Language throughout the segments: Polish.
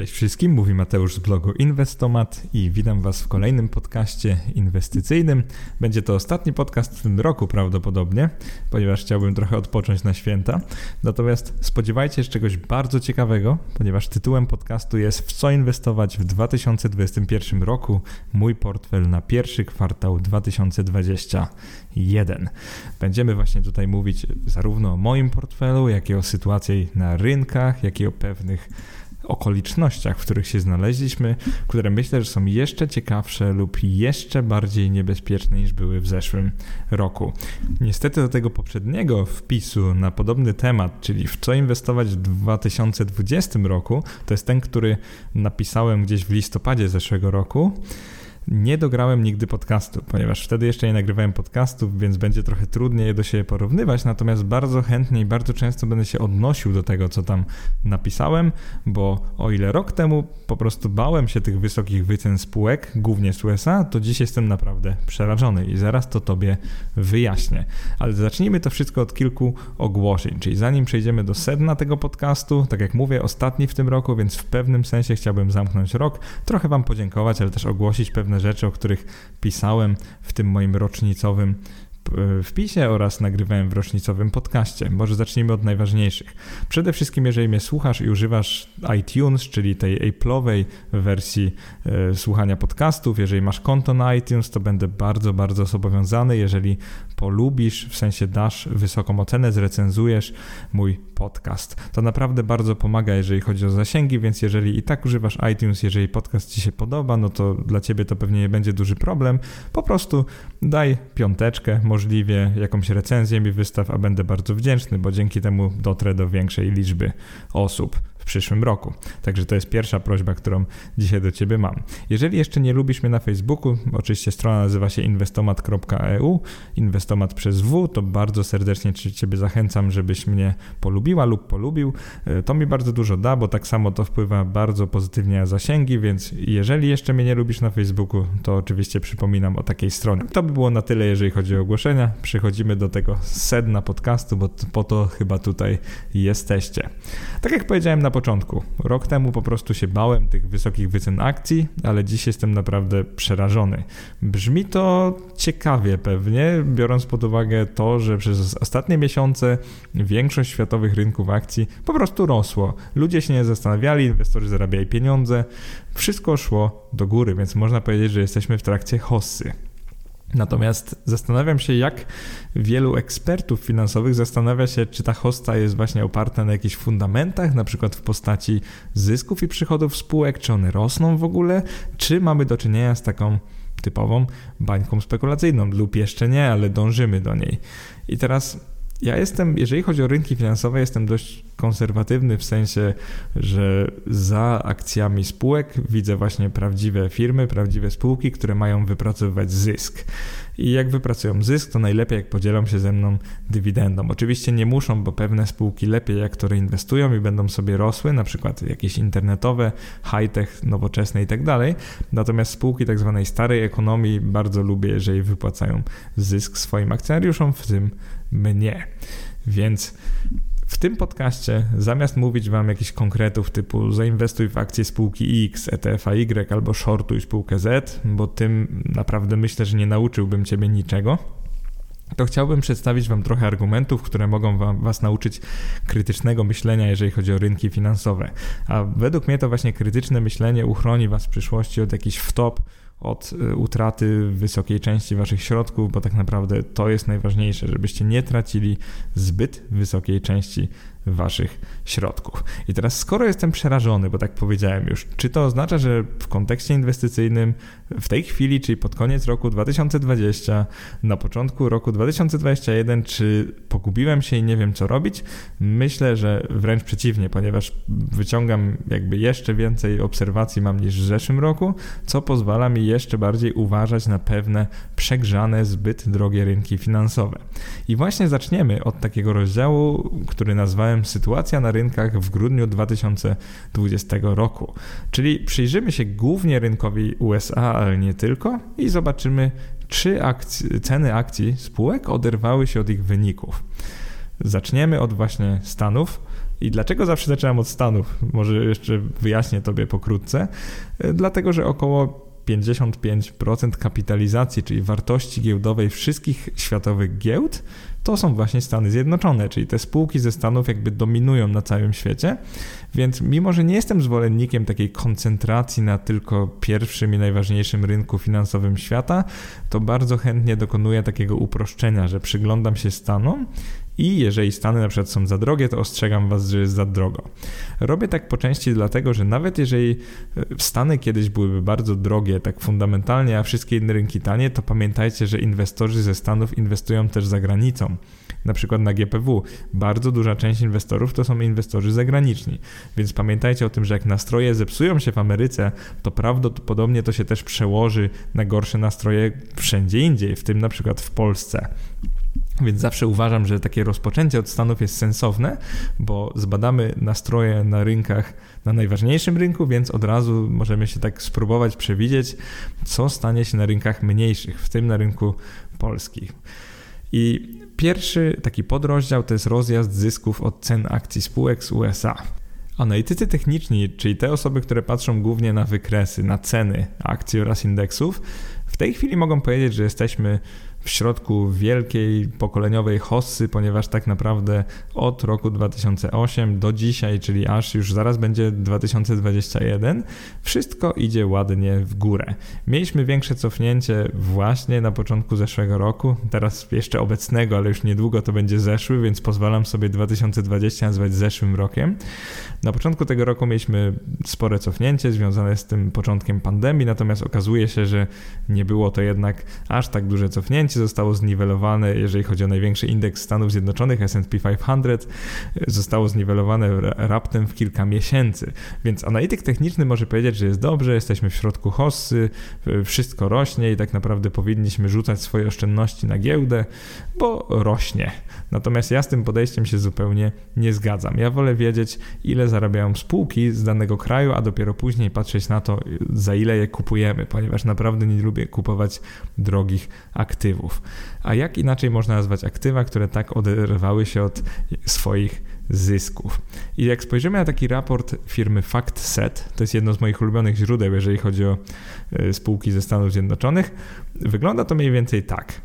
Cześć wszystkim, mówi Mateusz z blogu Inwestomat i witam Was w kolejnym podcaście inwestycyjnym. Będzie to ostatni podcast w tym roku prawdopodobnie, ponieważ chciałbym trochę odpocząć na święta. Natomiast spodziewajcie się czegoś bardzo ciekawego, ponieważ tytułem podcastu jest W co inwestować w 2021 roku? Mój portfel na pierwszy kwartał 2021. Będziemy właśnie tutaj mówić zarówno o moim portfelu, jak i o sytuacji na rynkach, jak i o pewnych okolicznościach, w których się znaleźliśmy, które myślę, że są jeszcze ciekawsze lub jeszcze bardziej niebezpieczne niż były w zeszłym roku. Niestety do tego poprzedniego wpisu na podobny temat, czyli w co inwestować w 2020 roku, to jest ten, który napisałem gdzieś w listopadzie zeszłego roku nie dograłem nigdy podcastu, ponieważ wtedy jeszcze nie nagrywałem podcastów, więc będzie trochę trudniej je do siebie porównywać, natomiast bardzo chętnie i bardzo często będę się odnosił do tego, co tam napisałem, bo o ile rok temu po prostu bałem się tych wysokich wycen spółek, głównie z USA, to dziś jestem naprawdę przerażony i zaraz to tobie wyjaśnię. Ale zacznijmy to wszystko od kilku ogłoszeń, czyli zanim przejdziemy do sedna tego podcastu, tak jak mówię, ostatni w tym roku, więc w pewnym sensie chciałbym zamknąć rok, trochę wam podziękować, ale też ogłosić pewne rzeczy, o których pisałem w tym moim rocznicowym E, wpisie oraz nagrywałem w rocznicowym podcaście. Może zacznijmy od najważniejszych. Przede wszystkim, jeżeli mnie słuchasz i używasz iTunes, czyli tej Apple'owej wersji e, słuchania podcastów, jeżeli masz konto na iTunes, to będę bardzo, bardzo zobowiązany, jeżeli polubisz, w sensie dasz wysoką ocenę, zrecenzujesz mój podcast. To naprawdę bardzo pomaga, jeżeli chodzi o zasięgi, więc jeżeli i tak używasz iTunes, jeżeli podcast Ci się podoba, no to dla Ciebie to pewnie nie będzie duży problem. Po prostu daj piąteczkę, możliwie jakąś recenzję mi wystaw, a będę bardzo wdzięczny, bo dzięki temu dotrę do większej liczby osób przyszłym roku. Także to jest pierwsza prośba, którą dzisiaj do Ciebie mam. Jeżeli jeszcze nie lubisz mnie na Facebooku, oczywiście strona nazywa się inwestomat.eu, inwestomat przez W, to bardzo serdecznie Ciebie zachęcam, żebyś mnie polubiła lub polubił. E, to mi bardzo dużo da, bo tak samo to wpływa bardzo pozytywnie na zasięgi, więc jeżeli jeszcze mnie nie lubisz na Facebooku, to oczywiście przypominam o takiej stronie. To by było na tyle, jeżeli chodzi o ogłoszenia. Przechodzimy do tego sedna podcastu, bo po to chyba tutaj jesteście. Tak jak powiedziałem na na początku. Rok temu po prostu się bałem tych wysokich wycen akcji, ale dziś jestem naprawdę przerażony. Brzmi to ciekawie pewnie, biorąc pod uwagę to, że przez ostatnie miesiące większość światowych rynków akcji po prostu rosło. Ludzie się nie zastanawiali, inwestorzy zarabiali pieniądze, wszystko szło do góry, więc można powiedzieć, że jesteśmy w trakcie hossy. Natomiast zastanawiam się, jak wielu ekspertów finansowych zastanawia się, czy ta hosta jest właśnie oparta na jakichś fundamentach, na przykład w postaci zysków i przychodów spółek, czy one rosną w ogóle, czy mamy do czynienia z taką typową bańką spekulacyjną, lub jeszcze nie, ale dążymy do niej. I teraz ja jestem, jeżeli chodzi o rynki finansowe, jestem dość konserwatywny w sensie, że za akcjami spółek widzę właśnie prawdziwe firmy, prawdziwe spółki, które mają wypracowywać zysk. I jak wypracują zysk, to najlepiej jak podzielą się ze mną dywidendą. Oczywiście nie muszą, bo pewne spółki lepiej jak to reinwestują i będą sobie rosły, na przykład jakieś internetowe, high-tech, nowoczesne i tak dalej. Natomiast spółki tak zwanej starej ekonomii bardzo lubię, jeżeli wypłacają zysk swoim akcjonariuszom, w tym mnie. Więc w tym podcaście, zamiast mówić Wam jakichś konkretów typu zainwestuj w akcje spółki X, ETF-a Y albo shortuj spółkę Z, bo tym naprawdę myślę, że nie nauczyłbym Ciebie niczego, to chciałbym przedstawić Wam trochę argumentów, które mogą wam, Was nauczyć krytycznego myślenia, jeżeli chodzi o rynki finansowe. A według mnie to właśnie krytyczne myślenie uchroni Was w przyszłości od jakichś wtop, od y, utraty wysokiej części waszych środków, bo tak naprawdę to jest najważniejsze, żebyście nie tracili zbyt wysokiej części waszych środków. I teraz, skoro jestem przerażony, bo tak powiedziałem już, czy to oznacza, że w kontekście inwestycyjnym w tej chwili, czyli pod koniec roku 2020, na początku roku 2021, czy pogubiłem się i nie wiem co robić? Myślę, że wręcz przeciwnie, ponieważ wyciągam jakby jeszcze więcej obserwacji mam niż w zeszłym roku, co pozwala mi jeszcze bardziej uważać na pewne przegrzane, zbyt drogie rynki finansowe. I właśnie zaczniemy od takiego rozdziału, który nazwałem Sytuacja na rynkach w grudniu 2020 roku. Czyli przyjrzymy się głównie rynkowi USA, ale nie tylko, i zobaczymy, czy ceny akcji spółek oderwały się od ich wyników. Zaczniemy od właśnie Stanów I dlaczego zawsze zaczynam od Stanów? Może jeszcze wyjaśnię Tobie pokrótce. Dlatego, że około 55% kapitalizacji, czyli wartości giełdowej wszystkich światowych giełd, to są właśnie Stany Zjednoczone, czyli te spółki ze Stanów jakby dominują na całym świecie. Więc mimo, że nie jestem zwolennikiem takiej koncentracji na tylko pierwszym i najważniejszym rynku finansowym świata, to bardzo chętnie dokonuję takiego uproszczenia, że przyglądam się Stanom i jeżeli Stany na przykład są za drogie, to ostrzegam Was, że jest za drogo. Robię tak po części dlatego, że nawet jeżeli e, Stany kiedyś byłyby bardzo drogie, tak fundamentalnie, a wszystkie inne rynki tanie, to pamiętajcie, że inwestorzy ze Stanów inwestują też za granicą na przykład na GPW. Bardzo duża część inwestorów to są inwestorzy zagraniczni, więc pamiętajcie o tym, że jak nastroje zepsują się w Ameryce, to prawdopodobnie to się też przełoży na gorsze nastroje wszędzie indziej, w tym na przykład w Polsce. Więc zawsze uważam, że takie rozpoczęcie od Stanów jest sensowne, bo zbadamy nastroje na rynkach, na najważniejszym rynku, więc od razu możemy się tak spróbować przewidzieć, co stanie się na rynkach mniejszych, w tym na rynku polskim. I pierwszy taki podrozdział to jest rozjazd zysków od cen akcji spółek z USA. Analitycy techniczni, czyli te osoby, które patrzą głównie na wykresy, na ceny akcji oraz indeksów, w tej chwili mogą powiedzieć, że jesteśmy w środku wielkiej pokoleniowej hossy, ponieważ tak naprawdę od roku 2008 do dzisiaj, czyli aż już zaraz będzie 2021, wszystko idzie ładnie w górę. Mieliśmy większe cofnięcie właśnie na początku zeszłego roku, teraz jeszcze obecnego, ale już niedługo to będzie zeszły, więc pozwalam sobie 2020 nazwać zeszłym rokiem. Na początku tego roku mieliśmy spore cofnięcie związane z tym początkiem pandemii, natomiast okazuje się, że nie było to jednak aż tak duże cofnięcie zostało zniwelowane, jeżeli chodzi o największy indeks Stanów Zjednoczonych, S&P 500, zostało zniwelowane raptem w kilka miesięcy. Więc analityk techniczny może powiedzieć, że jest dobrze, jesteśmy w środku hossy, wszystko rośnie i tak naprawdę powinniśmy rzucać swoje oszczędności na giełdę, bo rośnie. Natomiast ja z tym podejściem się zupełnie nie zgadzam. Ja wolę wiedzieć, ile zarabiają spółki z danego kraju, a dopiero później patrzeć na to, za ile je kupujemy, ponieważ naprawdę nie lubię kupować drogich aktywów. A jak inaczej można nazwać aktywa, które tak oderwały się od swoich zysków. I jak spojrzymy na taki raport firmy FactSet, to jest jedno z moich ulubionych źródeł, jeżeli chodzi o e, spółki ze Stanów Zjednoczonych, wygląda to mniej więcej tak.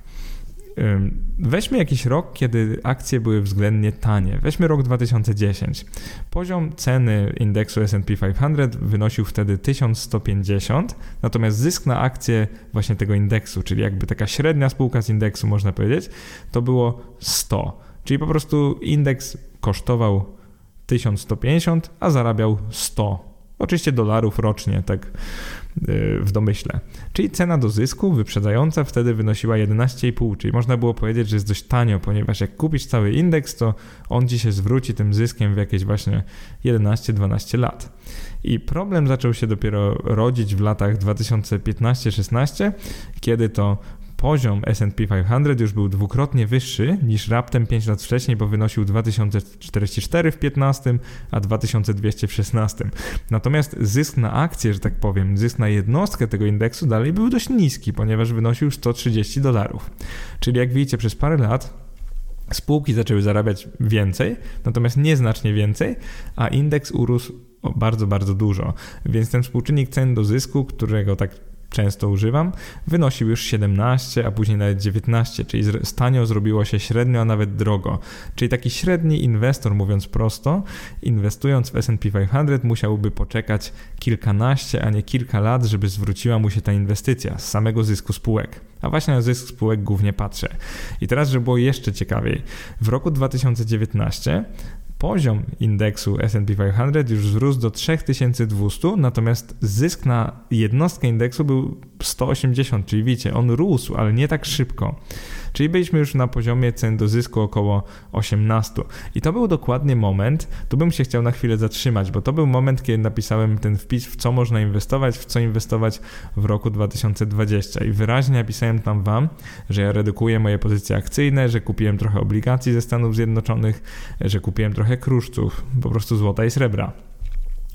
Weźmy jakiś rok, kiedy akcje były względnie tanie. Weźmy rok 2010. Poziom ceny indeksu SP 500 wynosił wtedy 1150, natomiast zysk na akcję właśnie tego indeksu, czyli jakby taka średnia spółka z indeksu, można powiedzieć, to było 100. Czyli po prostu indeks kosztował 1150, a zarabiał 100 Oczywiście dolarów rocznie, tak y, w domyśle. Czyli cena do zysku wyprzedzająca wtedy wynosiła 11,5, czyli można było powiedzieć, że jest dość tanio, ponieważ jak kupisz cały indeks, to on ci się zwróci tym zyskiem w jakieś właśnie 11-12 lat. I problem zaczął się dopiero rodzić w latach 2015-16, kiedy to poziom S&P 500 już był dwukrotnie wyższy niż raptem 5 lat wcześniej, bo wynosił 2044 w 15, a 2200 w 16. Natomiast zysk na akcję, że tak powiem, zysk na jednostkę tego indeksu dalej był dość niski, ponieważ wynosił 130 dolarów. Czyli jak widzicie, przez parę lat spółki zaczęły zarabiać więcej, natomiast nieznacznie więcej, a indeks urósł bardzo, bardzo dużo. Więc ten współczynnik cen do zysku, którego tak często używam, wynosił już 17, a później nawet 19, czyli z tanio zrobiło się średnio, a nawet drogo. Czyli taki średni inwestor, mówiąc prosto, inwestując w S&P 500 musiałby poczekać kilkanaście, a nie kilka lat, żeby zwróciła mu się ta inwestycja z samego zysku spółek. A właśnie na zysk spółek głównie patrzę. I teraz, żeby było jeszcze ciekawiej, w roku 2019 poziom indeksu S&P 500 już wzrósł do 3200, natomiast zysk na jednostkę indeksu był 180, czyli widzicie, on rósł, ale nie tak szybko. Czyli byliśmy już na poziomie cen do zysku około 18. I to był dokładnie moment, tu bym się chciał na chwilę zatrzymać, bo to był moment, kiedy napisałem ten wpis, w co można inwestować, w co inwestować w roku 2020. I wyraźnie napisałem tam Wam, że ja redukuję moje pozycje akcyjne, że kupiłem trochę obligacji ze Stanów Zjednoczonych, że kupiłem trochę kruszców, po prostu złota i srebra.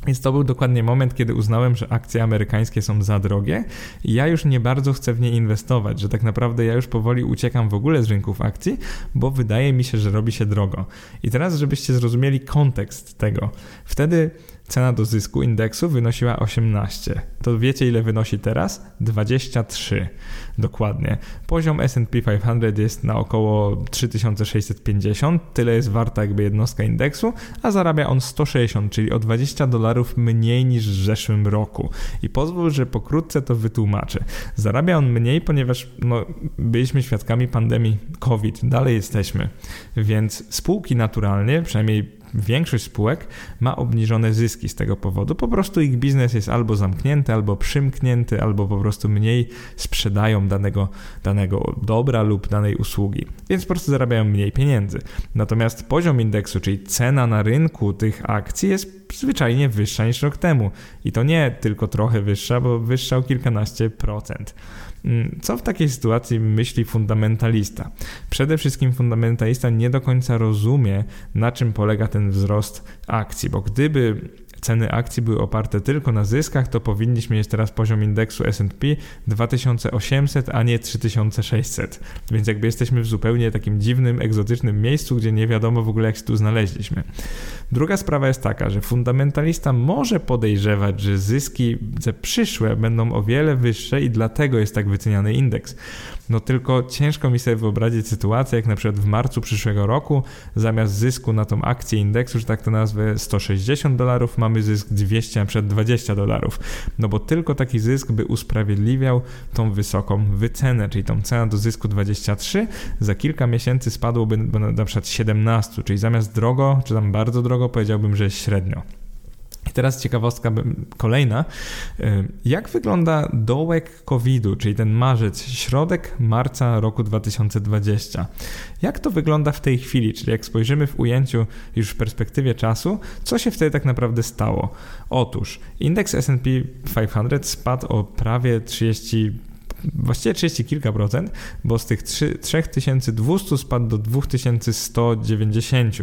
Więc to był dokładnie moment, kiedy uznałem, że akcje amerykańskie są za drogie i ja już nie bardzo chcę w nie inwestować, że tak naprawdę ja już powoli uciekam w ogóle z rynków akcji, bo wydaje mi się, że robi się drogo. I teraz, żebyście zrozumieli kontekst tego. Wtedy cena do zysku indeksu wynosiła 18. To wiecie ile wynosi teraz? 23 dokładnie. Poziom S&P 500 jest na około 3650, tyle jest warta jakby jednostka indeksu, a zarabia on 160, czyli o 20 dolarów mniej niż w zeszłym roku. I pozwól, że pokrótce to wytłumaczę. Zarabia on mniej, ponieważ no, byliśmy świadkami pandemii COVID, dalej jesteśmy, więc spółki naturalnie, przynajmniej większość spółek ma obniżone zyski z tego powodu. Po prostu ich biznes jest albo zamknięty, albo przymknięty, albo po prostu mniej sprzedają danego, danego dobra lub danej usługi, więc po prostu zarabiają mniej pieniędzy. Natomiast poziom indeksu, czyli cena na rynku tych akcji jest zwyczajnie wyższa niż rok temu. I to nie tylko trochę wyższa, bo wyższa o kilkanaście procent. Mm, co w takiej sytuacji myśli fundamentalista? Przede wszystkim fundamentalista nie do końca rozumie, na czym polega ten wzrost akcji, bo gdyby ceny akcji były oparte tylko na zyskach, to powinniśmy mieć teraz poziom indeksu S&P 2800, a nie 3600. Więc jakby jesteśmy w zupełnie takim dziwnym, egzotycznym miejscu, gdzie nie wiadomo w ogóle jak się tu znaleźliśmy. Druga sprawa jest taka, że fundamentalista może podejrzewać, że zyski te przyszłe będą o wiele wyższe i dlatego jest tak wyceniany indeks. No tylko ciężko mi sobie wyobrazić sytuację, jak na przykład w marcu przyszłego roku zamiast zysku na tą akcję indeksu, że tak to nazwę, 160 dolarów, mamy zysk 200, a przed 20 dolarów. No bo tylko taki zysk by usprawiedliwiał tą wysoką wycenę, czyli tą cenę do zysku 23, za kilka miesięcy spadłoby na przykład 17, czyli zamiast drogo, czy tam bardzo drogo, powiedziałbym, że średnio. I teraz ciekawostka kolejna. Jak wygląda dołek COVID-u, czyli ten marzec, środek marca roku 2020? Jak to wygląda w tej chwili, czyli jak spojrzymy w ujęciu już w perspektywie czasu, co się wtedy tak naprawdę stało? Otóż indeks SP 500 spadł o prawie 30 właściwie 30 kilka procent, bo z tych 3, 3200 spadł do 2190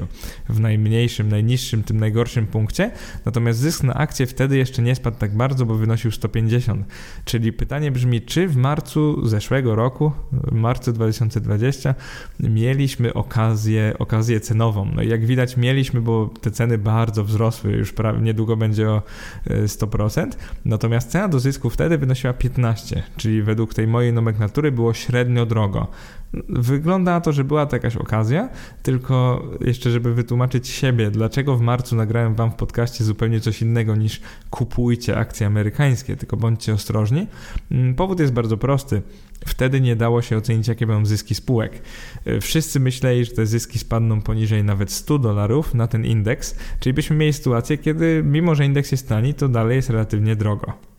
w najmniejszym, najniższym, tym najgorszym punkcie, natomiast zysk na akcję wtedy jeszcze nie spadł tak bardzo, bo wynosił 150. Czyli pytanie brzmi, czy w marcu zeszłego roku, w marcu 2020 mieliśmy okazję, okazję cenową. No i jak widać mieliśmy, bo te ceny bardzo wzrosły, już prawie niedługo będzie o 100%, e, natomiast cena do zysku wtedy wynosiła 15, czyli według według tej mojej nomenklatury było średnio drogo. Wygląda na to, że była to jakaś okazja, tylko jeszcze, żeby wytłumaczyć siebie, dlaczego w marcu nagrałem wam w podcaście zupełnie coś innego niż kupujcie akcje amerykańskie, tylko bądźcie ostrożni. Mm, powód jest bardzo prosty. Wtedy nie dało się ocenić, jakie będą zyski spółek. Wszyscy myśleli, że te zyski spadną poniżej nawet 100 dolarów na ten indeks, czyli byśmy mieli sytuację, kiedy mimo, że indeks jest tani, to dalej jest relatywnie drogo.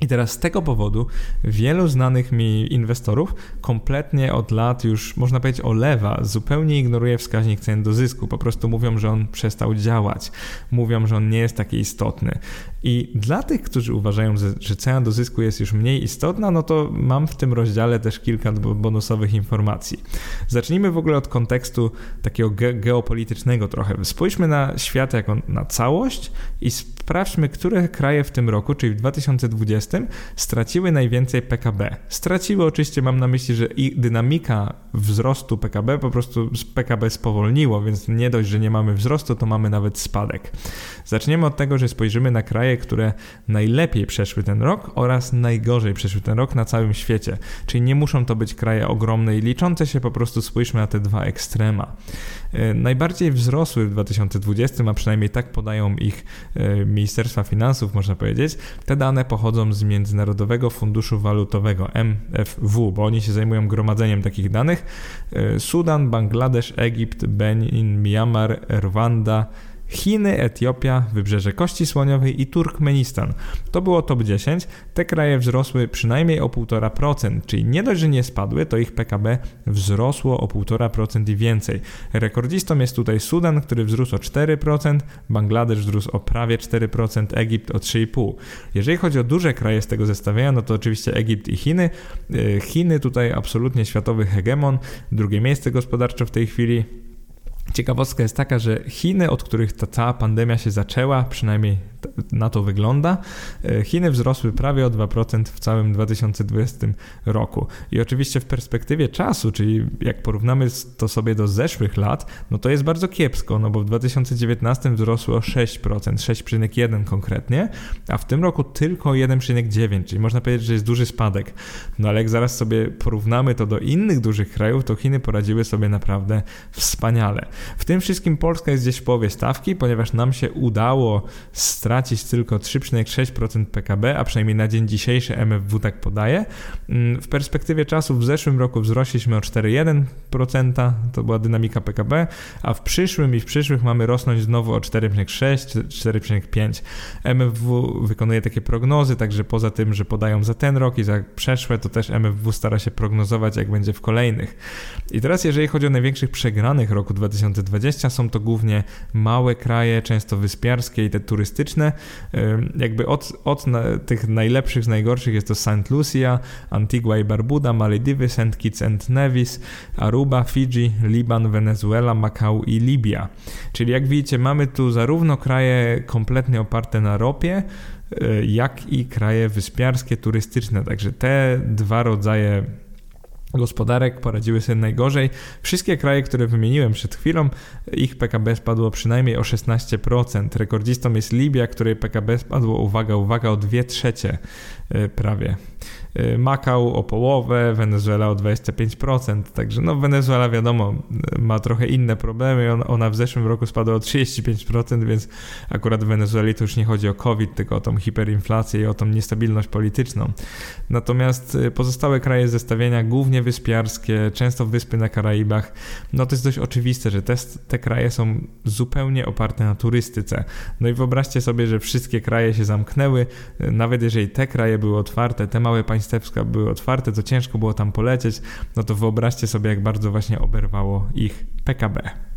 I teraz z tego powodu wielu znanych mi inwestorów kompletnie od lat już, można powiedzieć, olewa, zupełnie ignoruje wskaźnik cen do zysku. Po prostu mówią, że on przestał działać, mówią, że on nie jest taki istotny. I dla tych, którzy uważają, że cena do zysku jest już mniej istotna, no to mam w tym rozdziale też kilka bonusowych informacji. Zacznijmy w ogóle od kontekstu takiego ge geopolitycznego trochę. Spójrzmy na świat jako na całość i sprawdźmy, które kraje w tym roku, czyli w 2020, straciły najwięcej PKB. Straciły oczywiście, mam na myśli, że ich dynamika wzrostu PKB po prostu PKB spowolniło, więc nie dość, że nie mamy wzrostu, to mamy nawet spadek. Zaczniemy od tego, że spojrzymy na kraje, które najlepiej przeszły ten rok oraz najgorzej przeszły ten rok na całym świecie. Czyli nie muszą to być kraje ogromne i liczące się, po prostu spójrzmy na te dwa ekstrema. E, najbardziej wzrosły w 2020, a przynajmniej tak podają ich e, Ministerstwa Finansów, można powiedzieć. Te dane pochodzą z Międzynarodowego Funduszu Walutowego, MFW, bo oni się zajmują gromadzeniem takich danych. E, Sudan, Bangladesz, Egipt, Benin, Myanmar, Rwanda, Chiny, Etiopia, Wybrzeże Kości Słoniowej i Turkmenistan. To było top 10. Te kraje wzrosły przynajmniej o 1,5%, czyli nie dość, że nie spadły, to ich PKB wzrosło o 1,5% i więcej. Rekordzistą jest tutaj Sudan, który wzrósł o 4%, Bangladesz wzrósł o prawie 4%, Egipt o 3,5%. Jeżeli chodzi o duże kraje z tego zestawienia, no to oczywiście Egipt i Chiny. Y, Chiny tutaj absolutnie światowy hegemon, drugie miejsce gospodarcze w tej chwili. Ciekawostka jest taka, że Chiny, od których ta cała pandemia się zaczęła, przynajmniej na to wygląda. E, Chiny wzrosły prawie o 2% w całym 2020 roku. I oczywiście w perspektywie czasu, czyli jak porównamy to sobie do zeszłych lat, no to jest bardzo kiepsko, no bo w 2019 wzrosły o 6%, 6,1 konkretnie, a w tym roku tylko 1,9, czyli można powiedzieć, że jest duży spadek. No ale jak zaraz sobie porównamy to do innych dużych krajów, to Chiny poradziły sobie naprawdę wspaniale. W tym wszystkim Polska jest gdzieś w połowie stawki, ponieważ nam się udało stracić tylko 3,6% PKB, a przynajmniej na dzień dzisiejszy MFW tak podaje. Mm, w perspektywie czasu w zeszłym roku wzrośliśmy o 4,1%, to była dynamika PKB, a w przyszłym i w przyszłych mamy rosnąć znowu o 4,6, 4,5. MFW wykonuje takie prognozy, także poza tym, że podają za ten rok i za przeszłe, to też MFW stara się prognozować, jak będzie w kolejnych. I teraz, jeżeli chodzi o największych przegranych roku 2020, są to głównie małe kraje, często wyspiarskie i te turystyczne. Jakby od, od tych najlepszych z najgorszych jest to St. Lucia, Antigua i Barbuda, Malediwy, St. Kitts and Nevis, Aruba, Fidżi, Liban, Wenezuela, Makau i Libia. Czyli jak widzicie, mamy tu zarówno kraje kompletnie oparte na ropie, e, jak i kraje wyspiarskie, turystyczne. Także te dwa rodzaje gospodarek poradziły sobie najgorzej. Wszystkie kraje, które wymieniłem przed chwilą, ich PKB spadło przynajmniej o 16%. Rekordzistą jest Libia, której PKB spadło, uwaga, uwaga, o 2 trzecie prawie. Y, Makał o połowę, Wenezuela o 25%, także no Wenezuela wiadomo ma trochę inne problemy, ona w zeszłym roku spadła o 35%, więc akurat w Wenezueli to już nie chodzi o COVID, tylko o tą hiperinflację i o tą niestabilność polityczną. Natomiast y, pozostałe kraje zestawienia, głównie wyspiarskie, często wyspy na Karaibach, no to jest dość oczywiste, że te, te kraje są zupełnie oparte na turystyce. No i wyobraźcie sobie, że wszystkie kraje się zamknęły, nawet jeżeli te kraje były otwarte, te małe państewska były otwarte, to ciężko było tam polecieć, no to wyobraźcie sobie, jak bardzo właśnie oberwało ich PKB.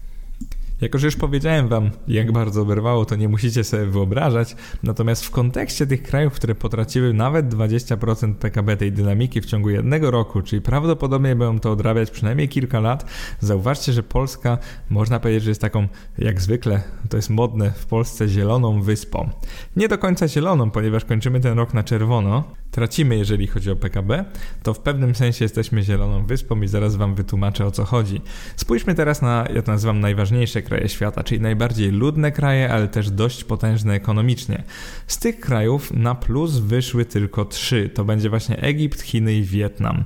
Jako, że już powiedziałem Wam, jak bardzo oberwało, to nie musicie sobie wyobrażać. Natomiast w kontekście tych krajów, które potraciły nawet 20% PKB tej dynamiki w ciągu jednego roku, czyli prawdopodobnie będą to odrabiać przynajmniej kilka lat, zauważcie, że Polska, można powiedzieć, że jest taką, jak zwykle, to jest modne w Polsce, zieloną wyspą. Nie do końca zieloną, ponieważ kończymy ten rok na czerwono, tracimy, jeżeli chodzi o PKB, to w pewnym sensie jesteśmy zieloną wyspą i zaraz Wam wytłumaczę o co chodzi. Spójrzmy teraz na, ja to nazywam najważniejsze kraje świata, czyli najbardziej ludne kraje, ale też dość potężne ekonomicznie. Z tych krajów na plus wyszły tylko trzy. To będzie właśnie Egipt, Chiny i Wietnam.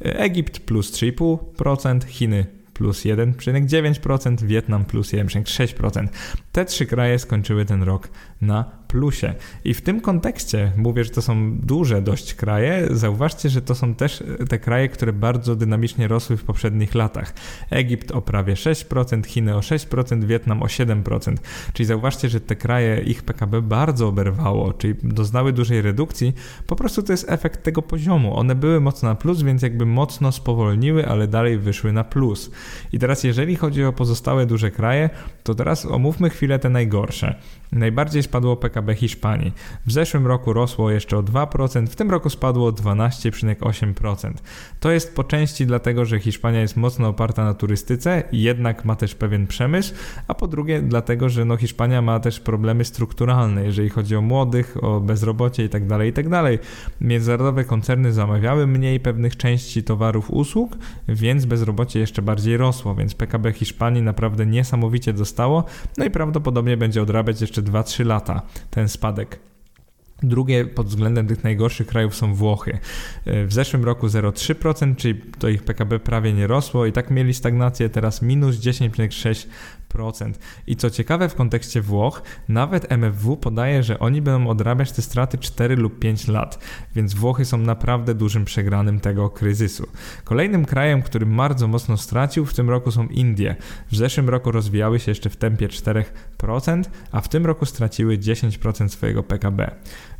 Egipt plus 3,5%, Chiny plus 1,9%, Wietnam plus 1,6%. Te trzy kraje skończyły ten rok na plusie. I w tym kontekście mówię, że to są duże dość kraje. Zauważcie, że to są też te kraje, które bardzo dynamicznie rosły w poprzednich latach. Egipt o prawie 6%, Chiny o 6%, Wietnam o 7%. Czyli zauważcie, że te kraje, ich PKB bardzo oberwało, czyli doznały dużej redukcji. Po prostu to jest efekt tego poziomu. One były mocno na plus, więc jakby mocno spowolniły, ale dalej wyszły na plus. I teraz jeżeli chodzi o pozostałe duże kraje, to teraz omówmy chwilę te najgorsze. Najbardziej spadło PKB Hiszpanii. W zeszłym roku rosło jeszcze o 2%, w tym roku spadło o 12,8%. To jest po części dlatego, że Hiszpania jest mocno oparta na turystyce, jednak ma też pewien przemysł, a po drugie dlatego, że no Hiszpania ma też problemy strukturalne, jeżeli chodzi o młodych, o bezrobocie itd. Tak itd. Tak Międzynarodowe koncerny zamawiały mniej pewnych części towarów, usług, więc bezrobocie jeszcze bardziej rosło, więc PKB Hiszpanii naprawdę niesamowicie dostało, no i prawdopodobnie będzie odrabiać jeszcze 2-3 lata ten spadek. Drugie pod względem tych najgorszych krajów są Włochy. W zeszłym roku 0,3%, czyli to ich PKB prawie nie rosło i tak mieli stagnację, teraz minus 10,6%. I co ciekawe w kontekście Włoch, nawet MFW podaje, że oni będą odrabiać te straty 4 lub 5 lat, więc Włochy są naprawdę dużym przegranym tego kryzysu. Kolejnym krajem, który bardzo mocno stracił w tym roku są Indie. W zeszłym roku rozwijały się jeszcze w tempie 4%, a w tym roku straciły 10% swojego PKB.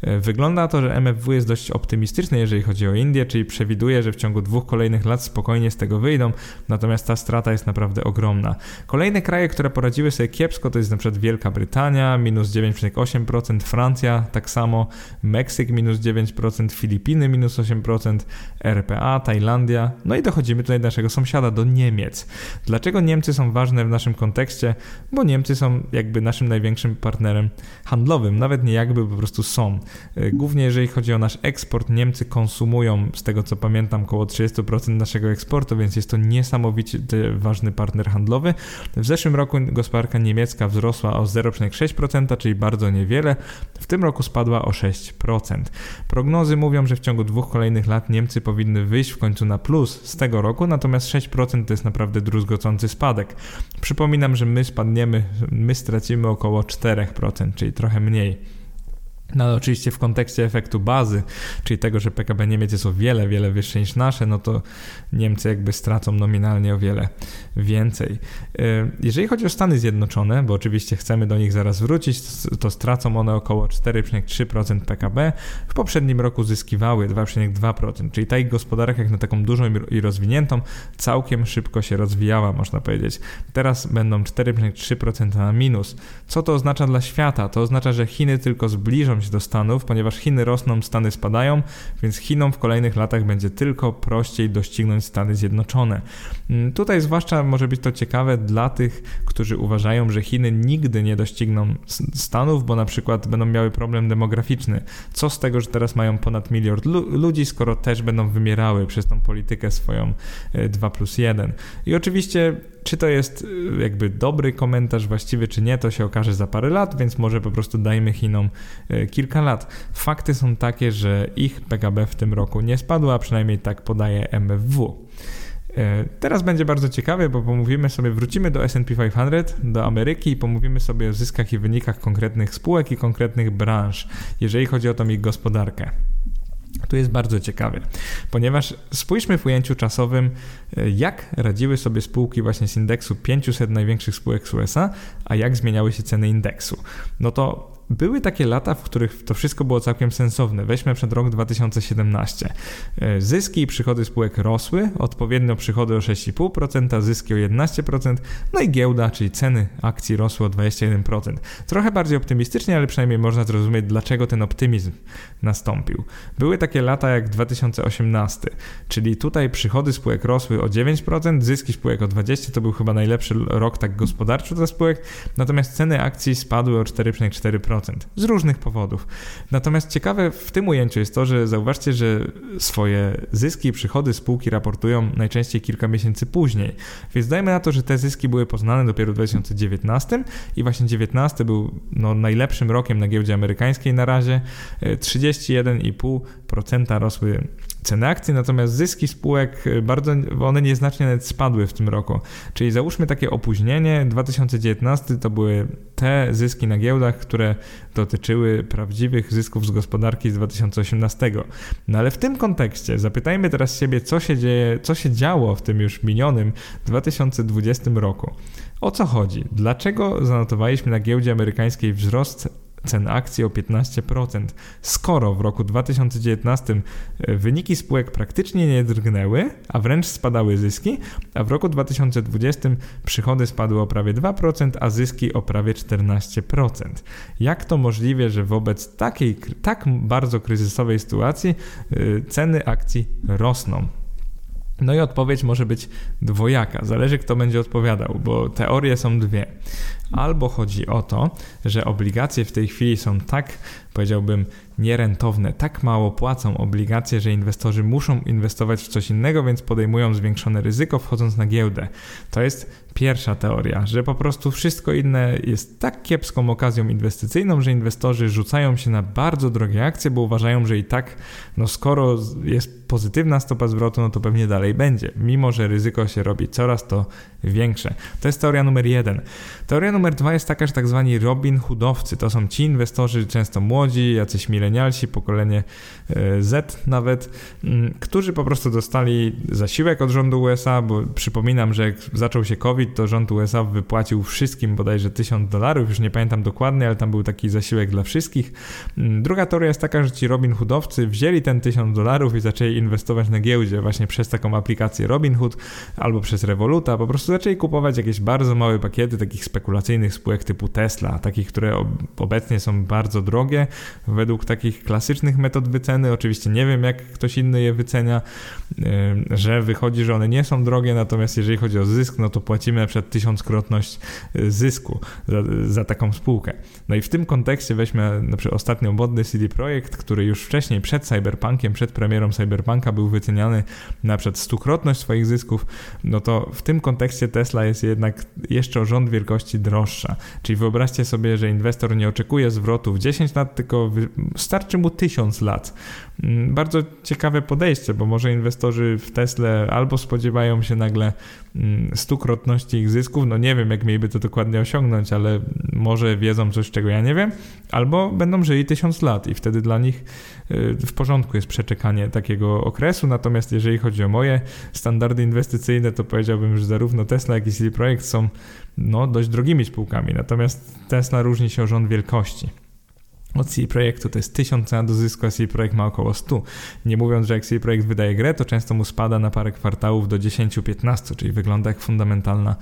E, wygląda to, że MFW jest dość optymistyczny, jeżeli chodzi o Indię, czyli przewiduje, że w ciągu dwóch kolejnych lat spokojnie z tego wyjdą, natomiast ta strata jest naprawdę ogromna. Kolejne kraje, które poradziły sobie kiepsko, to jest na przykład Wielka Brytania, minus 9,8%, Francja tak samo, Meksyk minus 9%, Filipiny minus 8%, RPA, Tajlandia, no i dochodzimy tutaj do naszego sąsiada, do Niemiec. Dlaczego Niemcy są ważne w naszym kontekście? Bo Niemcy są jakby naszym największym partnerem handlowym, nawet nie jakby, po prostu są. E, głównie jeżeli chodzi o nasz eksport, Niemcy konsumują, z tego co pamiętam, około 30% naszego eksportu, więc jest to niesamowicie ważny partner handlowy. W zeszłym roku gospodarka niemiecka wzrosła o 0,6%, czyli bardzo niewiele. W tym roku spadła o 6%. Prognozy mówią, że w ciągu dwóch kolejnych lat Niemcy powinny wyjść w końcu na plus z tego roku, natomiast 6% to jest naprawdę druzgocący spadek. Przypominam, że my spadniemy, my stracimy około 4%, czyli trochę mniej. No ale oczywiście w kontekście efektu bazy, czyli tego, że PKB Niemiec jest o wiele, wiele wyższe niż nasze, no to Niemcy jakby stracą nominalnie o wiele więcej. E, jeżeli chodzi o Stany Zjednoczone, bo oczywiście chcemy do nich zaraz wrócić, to stracą one około 4,3% PKB. W poprzednim roku zyskiwały 2,2%, czyli ta ich gospodarka jak na taką dużą i rozwiniętą całkiem szybko się rozwijała, można powiedzieć. Teraz będą 4,3% na minus. Co to oznacza dla świata? To oznacza, że Chiny tylko zbliżą do Stanów, ponieważ Chiny rosną, Stany spadają, więc Chinom w kolejnych latach będzie tylko prościej doścignąć Stany Zjednoczone. Mm, tutaj zwłaszcza może być to ciekawe dla tych, którzy uważają, że Chiny nigdy nie dościgną Stanów, bo na przykład będą miały problem demograficzny. Co z tego, że teraz mają ponad miliard ludzi, skoro też będą wymierały przez tą politykę swoją 2 e, plus 1. I oczywiście czy to jest y, jakby dobry komentarz właściwy, czy nie, to się okaże za parę lat, więc może po prostu dajmy Chinom y, kilka lat. Fakty są takie, że ich PKB w tym roku nie spadło, a przynajmniej tak podaje MFW. Y, teraz będzie bardzo ciekawe, bo pomówimy sobie, wrócimy do SP 500, do Ameryki i pomówimy sobie o zyskach i wynikach konkretnych spółek i konkretnych branż, jeżeli chodzi o tą ich gospodarkę. Tu jest bardzo ciekawie, ponieważ spójrzmy w ujęciu czasowym, e, jak radziły sobie spółki właśnie z indeksu 500 największych spółek z USA, a jak zmieniały się ceny indeksu. No to były takie lata, w których to wszystko było całkiem sensowne. Weźmy przed rok 2017. E, zyski i przychody spółek rosły, odpowiednio przychody o 6,5%, zyski o 11%, no i giełda, czyli ceny akcji rosły o 21%. Trochę bardziej optymistycznie, ale przynajmniej można zrozumieć, dlaczego ten optymizm nastąpił. Były takie lata jak 2018, czyli tutaj przychody spółek rosły o 9%, zyski spółek o 20%, to był chyba najlepszy rok tak gospodarczy dla spółek, natomiast ceny akcji spadły o 4,4% z różnych powodów. Natomiast ciekawe w tym ujęciu jest to, że zauważcie, że swoje zyski i przychody spółki raportują najczęściej kilka miesięcy później. Więc dajmy na to, że te zyski były poznane dopiero w 2019 i właśnie 2019 był no, najlepszym rokiem na giełdzie amerykańskiej na razie. 31,5% rosły ceny akcji, natomiast zyski spółek y, bardzo, one nieznacznie nawet spadły w tym roku. Czyli załóżmy takie opóźnienie, 2019 to były te zyski na giełdach, które dotyczyły prawdziwych zysków z gospodarki z 2018. No ale w tym kontekście zapytajmy teraz siebie, co się dzieje, co się działo w tym już minionym 2020 roku. O co chodzi? Dlaczego zanotowaliśmy na giełdzie amerykańskiej wzrost cen akcji o 15%, skoro w roku 2019 e, wyniki spółek praktycznie nie drgnęły, a wręcz spadały zyski, a w roku 2020 przychody spadły o prawie 2%, a zyski o prawie 14%. Jak to możliwe, że wobec takiej tak bardzo kryzysowej sytuacji e, ceny akcji rosną? No i odpowiedź może być dwojaka, zależy kto będzie odpowiadał, bo teorie są dwie. Albo chodzi o to, że obligacje w tej chwili są tak, powiedziałbym, nierentowne, tak mało płacą obligacje, że inwestorzy muszą inwestować w coś innego, więc podejmują zwiększone ryzyko wchodząc na giełdę. To jest pierwsza teoria, że po prostu wszystko inne jest tak kiepską okazją inwestycyjną, że inwestorzy rzucają się na bardzo drogie akcje, bo uważają, że i tak, no skoro jest pozytywna stopa zwrotu, no to pewnie dalej będzie, mimo że ryzyko się robi coraz to większe. To jest teoria numer jeden. Teoria numer dwa jest taka, że tak zwani Robin Hoodowcy to są ci inwestorzy, często młodzi, jacyś milenialsi, pokolenie e, Z nawet, mm, którzy po prostu dostali zasiłek od rządu USA, bo przypominam, że jak zaczął się COVID, to rząd USA wypłacił wszystkim bodajże 1000 dolarów, już nie pamiętam dokładnie, ale tam był taki zasiłek dla wszystkich. Mm, druga teoria jest taka, że ci Robin Hoodowcy wzięli ten 1000 dolarów i zaczęli inwestować na giełdzie właśnie przez taką aplikację Robinhood albo przez Revoluta, po prostu zaczęli kupować jakieś bardzo małe pakiety takich spekulacyjnych spółek typu Tesla, takich, które obecnie są bardzo drogie według takich klasycznych metod wyceny. Oczywiście nie wiem, jak ktoś inny je wycenia, że wychodzi, że one nie są drogie, natomiast jeżeli chodzi o zysk, no to płacimy na przykład tysiąckrotność y, zysku za, za taką spółkę. No i w tym kontekście weźmy na przykład ostatnio modny CD Projekt, który już wcześniej przed Cyberpunkiem, przed premierą Cyberpunka był wyceniany na przykład stukrotność swoich zysków, no to w tym kontekście Tesla jest jednak jeszcze o rząd wielkości droższa. Czyli wyobraźcie sobie, że inwestor nie oczekuje zwrotu w 10 lat, tylko starczy mu 1000 lat. Mm, bardzo ciekawe podejście, bo może inwestorzy w Tesla albo spodziewają się nagle mm, stukrotności ich zysków, no nie wiem jak mieliby to dokładnie osiągnąć, ale może wiedzą coś, czego ja nie wiem, albo będą żyli tysiąc lat i wtedy dla nich y, w porządku jest przeczekanie takiego okresu, natomiast jeżeli chodzi o moje standardy inwestycyjne, to powiedziałbym, że zarówno Tesla, jak i CD Projekt są no, dość drogimi spółkami, natomiast Tesla różni się o rząd wielkości od CD Projektu to jest 1000 cena do zysku, a CD Projekt ma około 100. Nie mówiąc, że jak CD Projekt wydaje grę, to często mu spada na parę kwartałów do 10-15, czyli wygląda jak fundamentalna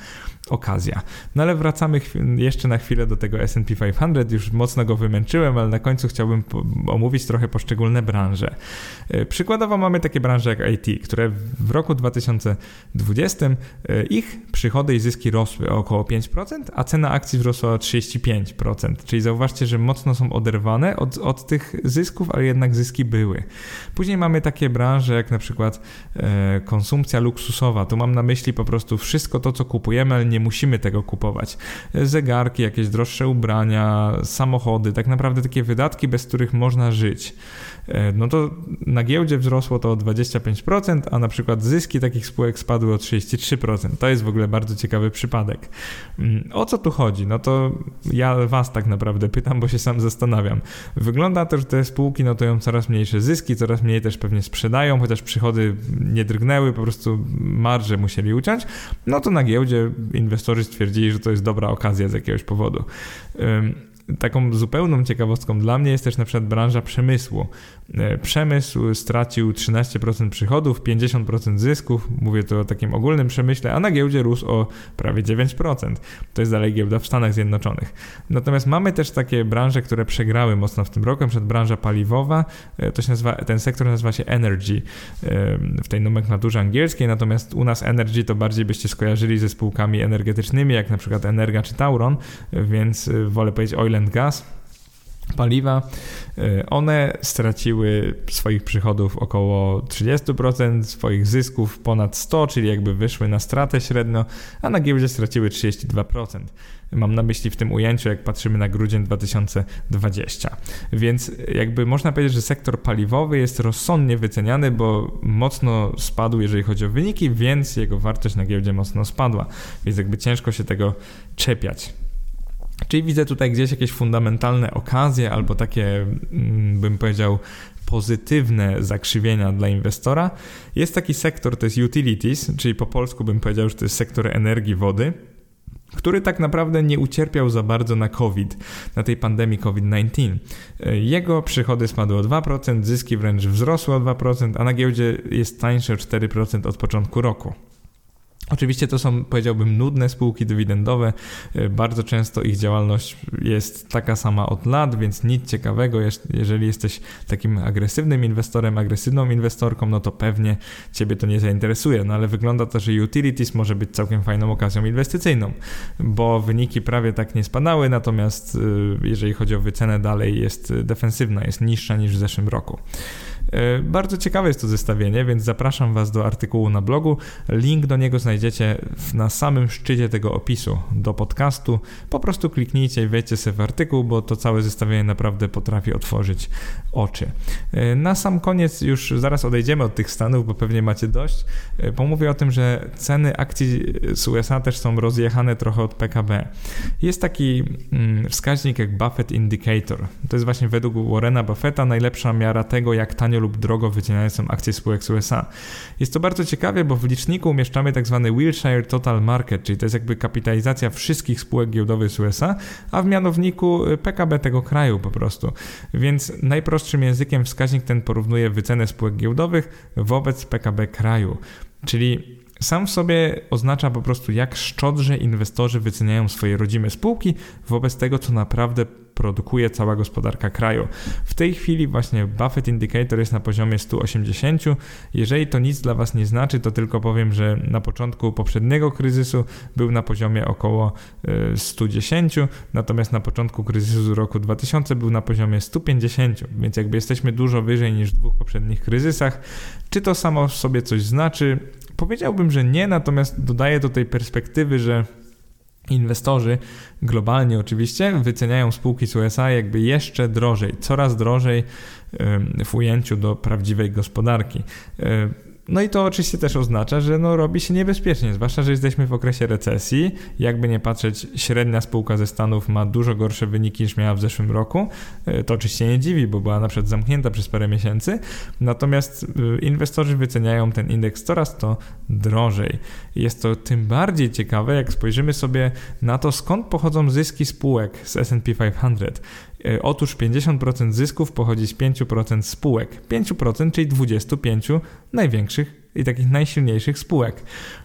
okazja. No ale wracamy jeszcze na chwilę do tego S&P 500, już mocno go wymęczyłem, ale na końcu chciałbym omówić trochę poszczególne branże. E, przykładowo mamy takie branże jak IT, które w roku 2020 e, ich przychody i zyski rosły o około 5%, a cena akcji wzrosła o 35%, czyli zauważcie, że mocno są oderwane od, od tych zysków, ale jednak zyski były. Później mamy takie branże jak na przykład e, konsumpcja luksusowa, tu mam na myśli po prostu wszystko to, co kupujemy, ale nie musimy tego kupować. Zegarki, jakieś droższe ubrania, samochody, tak naprawdę takie wydatki, bez których można żyć. E, no to na giełdzie wzrosło to o 25%, a na przykład zyski takich spółek spadły o 33%. To jest w ogóle bardzo ciekawy przypadek. Mm, o co tu chodzi? No to ja was tak naprawdę pytam, bo się sam zastanawiam. Wygląda to, że te spółki notują coraz mniejsze zyski, coraz mniej też pewnie sprzedają, chociaż przychody nie drgnęły, po prostu marże musieli uciąć. No to na giełdzie inwestorzy stwierdzili, że to jest dobra okazja z jakiegoś powodu. Taką zupełną ciekawostką dla mnie jest też na przykład branża przemysłu. E, przemysł stracił 13% przychodów, 50% zysków, mówię tu o takim ogólnym przemyśle, a na giełdzie rósł o prawie 9%. To jest dalej giełda w Stanach Zjednoczonych. Natomiast mamy też takie branże, które przegrały mocno w tym roku, np. branża paliwowa, e, to się nazywa, ten sektor nazywa się Energy e, w tej nomenklaturze angielskiej, natomiast u nas Energy to bardziej byście skojarzyli ze spółkami energetycznymi, jak na przykład Energa czy Tauron, więc wolę powiedzieć oil and gas paliwa, y, one straciły swoich przychodów około 30%, swoich zysków ponad 100%, czyli jakby wyszły na stratę średnio, a na giełdzie straciły 32%. Mam na myśli w tym ujęciu, jak patrzymy na grudzień 2020. Więc jakby można powiedzieć, że sektor paliwowy jest rozsądnie wyceniany, bo mocno spadł, jeżeli chodzi o wyniki, więc jego wartość na giełdzie mocno spadła. Więc jakby ciężko się tego czepiać. Czyli widzę tutaj gdzieś jakieś fundamentalne okazje albo takie, mm, bym powiedział, pozytywne zakrzywienia dla inwestora. Jest taki sektor, to jest utilities, czyli po polsku bym powiedział, że to jest sektor energii, wody który tak naprawdę nie ucierpiał za bardzo na COVID, na tej pandemii COVID-19. Jego przychody spadły o 2%, zyski wręcz wzrosły o 2%, a na giełdzie jest tańsze o 4% od początku roku. Oczywiście to są, powiedziałbym, nudne spółki dywidendowe. E, bardzo często ich działalność jest taka sama od lat, więc nic ciekawego. Jeżeli jesteś takim agresywnym inwestorem, agresywną inwestorką, no to pewnie Ciebie to nie zainteresuje. No ale wygląda to, że utilities może być całkiem fajną okazją inwestycyjną, bo wyniki prawie tak nie spadały, natomiast e, jeżeli chodzi o wycenę, dalej jest defensywna, jest niższa niż w zeszłym roku. E, bardzo ciekawe jest to zestawienie, więc zapraszam Was do artykułu na blogu. Link do niego znajdziecie na samym szczycie tego opisu do podcastu. Po prostu kliknijcie i wejdźcie sobie w artykuł, bo to całe zestawienie naprawdę potrafi otworzyć oczy. E, na sam koniec już zaraz odejdziemy od tych stanów, bo pewnie macie dość. E, pomówię o tym, że ceny akcji z USA też są rozjechane trochę od PKB. Jest taki mm, wskaźnik jak Buffett Indicator. To jest właśnie według Warrena Buffetta najlepsza miara tego, jak tanio lub drogo są akcje spółek z USA. Jest to bardzo ciekawe, bo w liczniku umieszczamy tak zwany Wilshire Total Market, czyli to jest jakby kapitalizacja wszystkich spółek giełdowych z USA, a w mianowniku PKB tego kraju po prostu. Więc najprostszym językiem wskaźnik ten porównuje wycenę spółek giełdowych wobec PKB kraju. Czyli sam w sobie oznacza po prostu, jak szczodrze inwestorzy wyceniają swoje rodzime spółki wobec tego, co naprawdę produkuje cała gospodarka kraju. W tej chwili właśnie Buffett Indicator jest na poziomie 180. Jeżeli to nic dla Was nie znaczy, to tylko powiem, że na początku poprzedniego kryzysu był na poziomie około 110, e, natomiast na początku kryzysu roku 2000 był na poziomie 150, więc jakby jesteśmy dużo wyżej niż w dwóch poprzednich kryzysach. Czy to samo w sobie coś znaczy? Powiedziałbym, że nie, natomiast dodaję do tej perspektywy, że inwestorzy globalnie oczywiście wyceniają spółki z USA jakby jeszcze drożej, coraz drożej w ujęciu do prawdziwej gospodarki. No i to oczywiście też oznacza, że no robi się niebezpiecznie, zwłaszcza, że jesteśmy w okresie recesji. Jakby nie patrzeć, średnia spółka ze Stanów ma dużo gorsze wyniki niż miała w zeszłym roku. E, to oczywiście nie dziwi, bo była na przykład zamknięta przez parę miesięcy. Natomiast e, inwestorzy wyceniają ten indeks coraz to drożej. Jest to tym bardziej ciekawe, jak spojrzymy sobie na to, skąd pochodzą zyski spółek z S&P 500. E, otóż 50% zysków pochodzi z 5% spółek. 5%, czyli 25 największych i takich najsilniejszych spółek.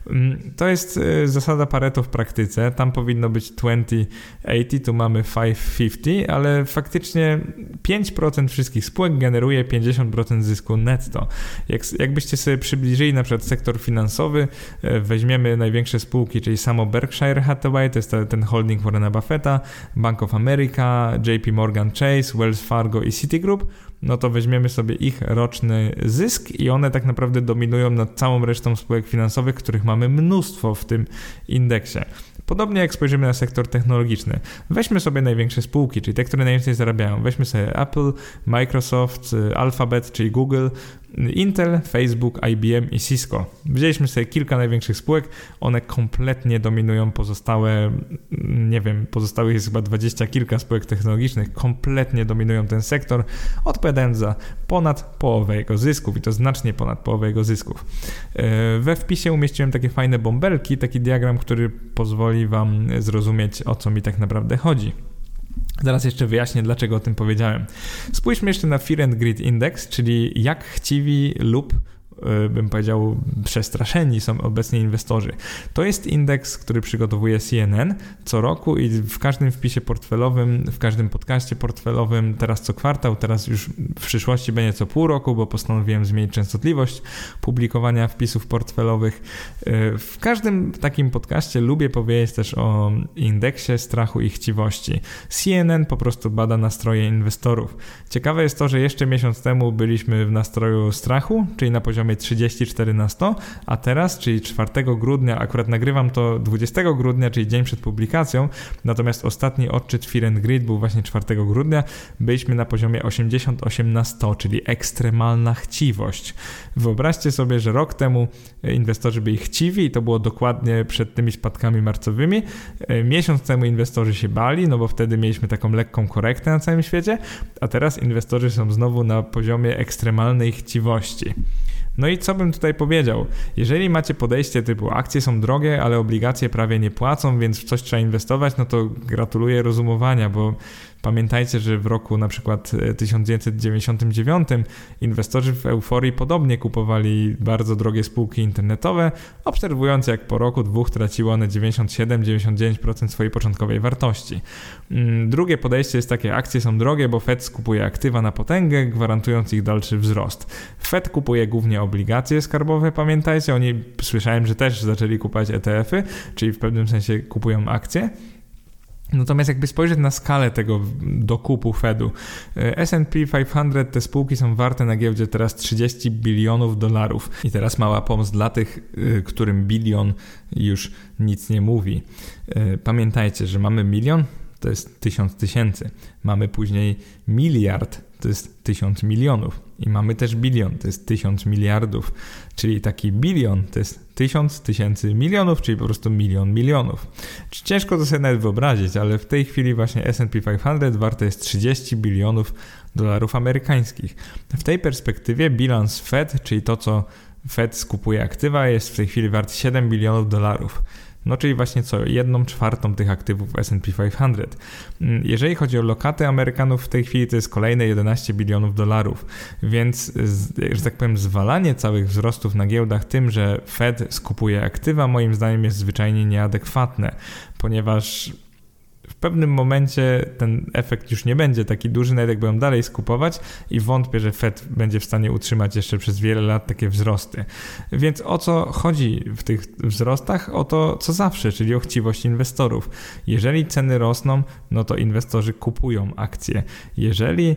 Mm, to jest y, zasada Pareto w praktyce. Tam powinno być 20-80, tu mamy 5-50, ale faktycznie 5% wszystkich spółek generuje 50% zysku netto. Jak, jakbyście sobie przybliżyli na przykład sektor finansowy, y, weźmiemy największe spółki, czyli samo Berkshire Hathaway, to jest ten holding Warrena Buffetta, Bank of America, JP Morgan Chase, Wells Fargo i Citigroup, no to weźmiemy sobie ich roczny zysk i one tak naprawdę dominują nad całą resztą spółek finansowych, których mamy mnóstwo w tym indeksie. Podobnie jak spojrzymy na sektor technologiczny. Weźmy sobie największe spółki, czyli te, które najwięcej zarabiają. Weźmy sobie Apple, Microsoft, Alphabet, czyli Google, Intel, Facebook, IBM i Cisco. Wzięliśmy sobie kilka największych spółek, one kompletnie dominują pozostałe, nie wiem, pozostałych jest chyba dwadzieścia kilka spółek technologicznych, kompletnie dominują ten sektor, odpowiadając za ponad połowę jego zysków i to znacznie ponad połowę jego zysków. E, we wpisie umieściłem takie fajne bąbelki, taki diagram, który pozwoli Wam zrozumieć o co mi tak naprawdę chodzi. Zaraz jeszcze wyjaśnię, dlaczego o tym powiedziałem. Spójrzmy jeszcze na Fear and Greed Index, czyli jak chciwi lub bym powiedział, przestraszeni są obecnie inwestorzy. To jest indeks, który przygotowuje CNN co roku i w każdym wpisie portfelowym, w każdym podcaście portfelowym, teraz co kwartał, teraz już w przyszłości będzie co pół roku, bo postanowiłem zmienić częstotliwość publikowania wpisów portfelowych. E, w każdym takim podcaście lubię powiedzieć też o indeksie strachu i chciwości. CNN po prostu bada nastroje inwestorów. Ciekawe jest to, że jeszcze miesiąc temu byliśmy w nastroju strachu, czyli na poziomie poziomie 34 na 100, a teraz, czyli 4 grudnia, akurat nagrywam to 20 grudnia, czyli dzień przed publikacją, natomiast ostatni odczyt and Grid był właśnie 4 grudnia, byliśmy na poziomie 88 na 100, czyli ekstremalna chciwość. Wyobraźcie sobie, że rok temu inwestorzy byli chciwi i to było dokładnie przed tymi spadkami marcowymi. Miesiąc temu inwestorzy się bali, no bo wtedy mieliśmy taką lekką korektę na całym świecie, a teraz inwestorzy są znowu na poziomie ekstremalnej chciwości. No i co bym tutaj powiedział? Jeżeli macie podejście typu akcje są drogie, ale obligacje prawie nie płacą, więc w coś trzeba inwestować, no to gratuluję rozumowania, bo Pamiętajcie, że w roku na przykład 1999 e, inwestorzy w euforii podobnie kupowali bardzo drogie spółki internetowe, obserwując jak po roku dwóch traciły one 97-99% swojej początkowej wartości. Mm, drugie podejście jest takie, akcje są drogie, bo Fed skupuje aktywa na potęgę, gwarantując ich dalszy wzrost. Fed kupuje głównie obligacje skarbowe, pamiętajcie, oni słyszałem, że też zaczęli kupować ETF-y, czyli w pewnym sensie kupują akcje. Natomiast jakby spojrzeć na skalę tego dokupu Fedu, e, S&P 500 te spółki są warte na giełdzie teraz 30 bilionów dolarów. I teraz mała pomoc dla tych, e, którym bilion już nic nie mówi. E, pamiętajcie, że mamy milion, to jest tysiąc tysięcy. Mamy później miliard, to jest tysiąc milionów. I mamy też bilion, to jest tysiąc miliardów. Czyli taki bilion to jest tysiąc tysięcy milionów, czyli po prostu milion milionów. Ciężko to sobie nawet wyobrazić, ale w tej chwili właśnie S&P 500 warte jest 30 bilionów dolarów amerykańskich. W tej perspektywie bilans Fed, czyli to co Fed skupuje aktywa, jest w tej chwili wart 7 bilionów dolarów. No czyli właśnie co, jedną czwartą tych aktywów S&P 500. Mm, jeżeli chodzi o lokaty Amerykanów w tej chwili to jest kolejne 11 bilionów dolarów, więc że tak powiem zwalanie całych wzrostów na giełdach tym, że Fed skupuje aktywa moim zdaniem jest zwyczajnie nieadekwatne, ponieważ pewnym momencie ten efekt już nie będzie taki duży, nawet jak będą dalej skupować i wątpię, że Fed będzie w stanie utrzymać jeszcze przez wiele lat takie wzrosty. Więc o co chodzi w tych wzrostach? O to, co zawsze, czyli o chciwość inwestorów. Jeżeli ceny rosną, no to inwestorzy kupują akcje. Jeżeli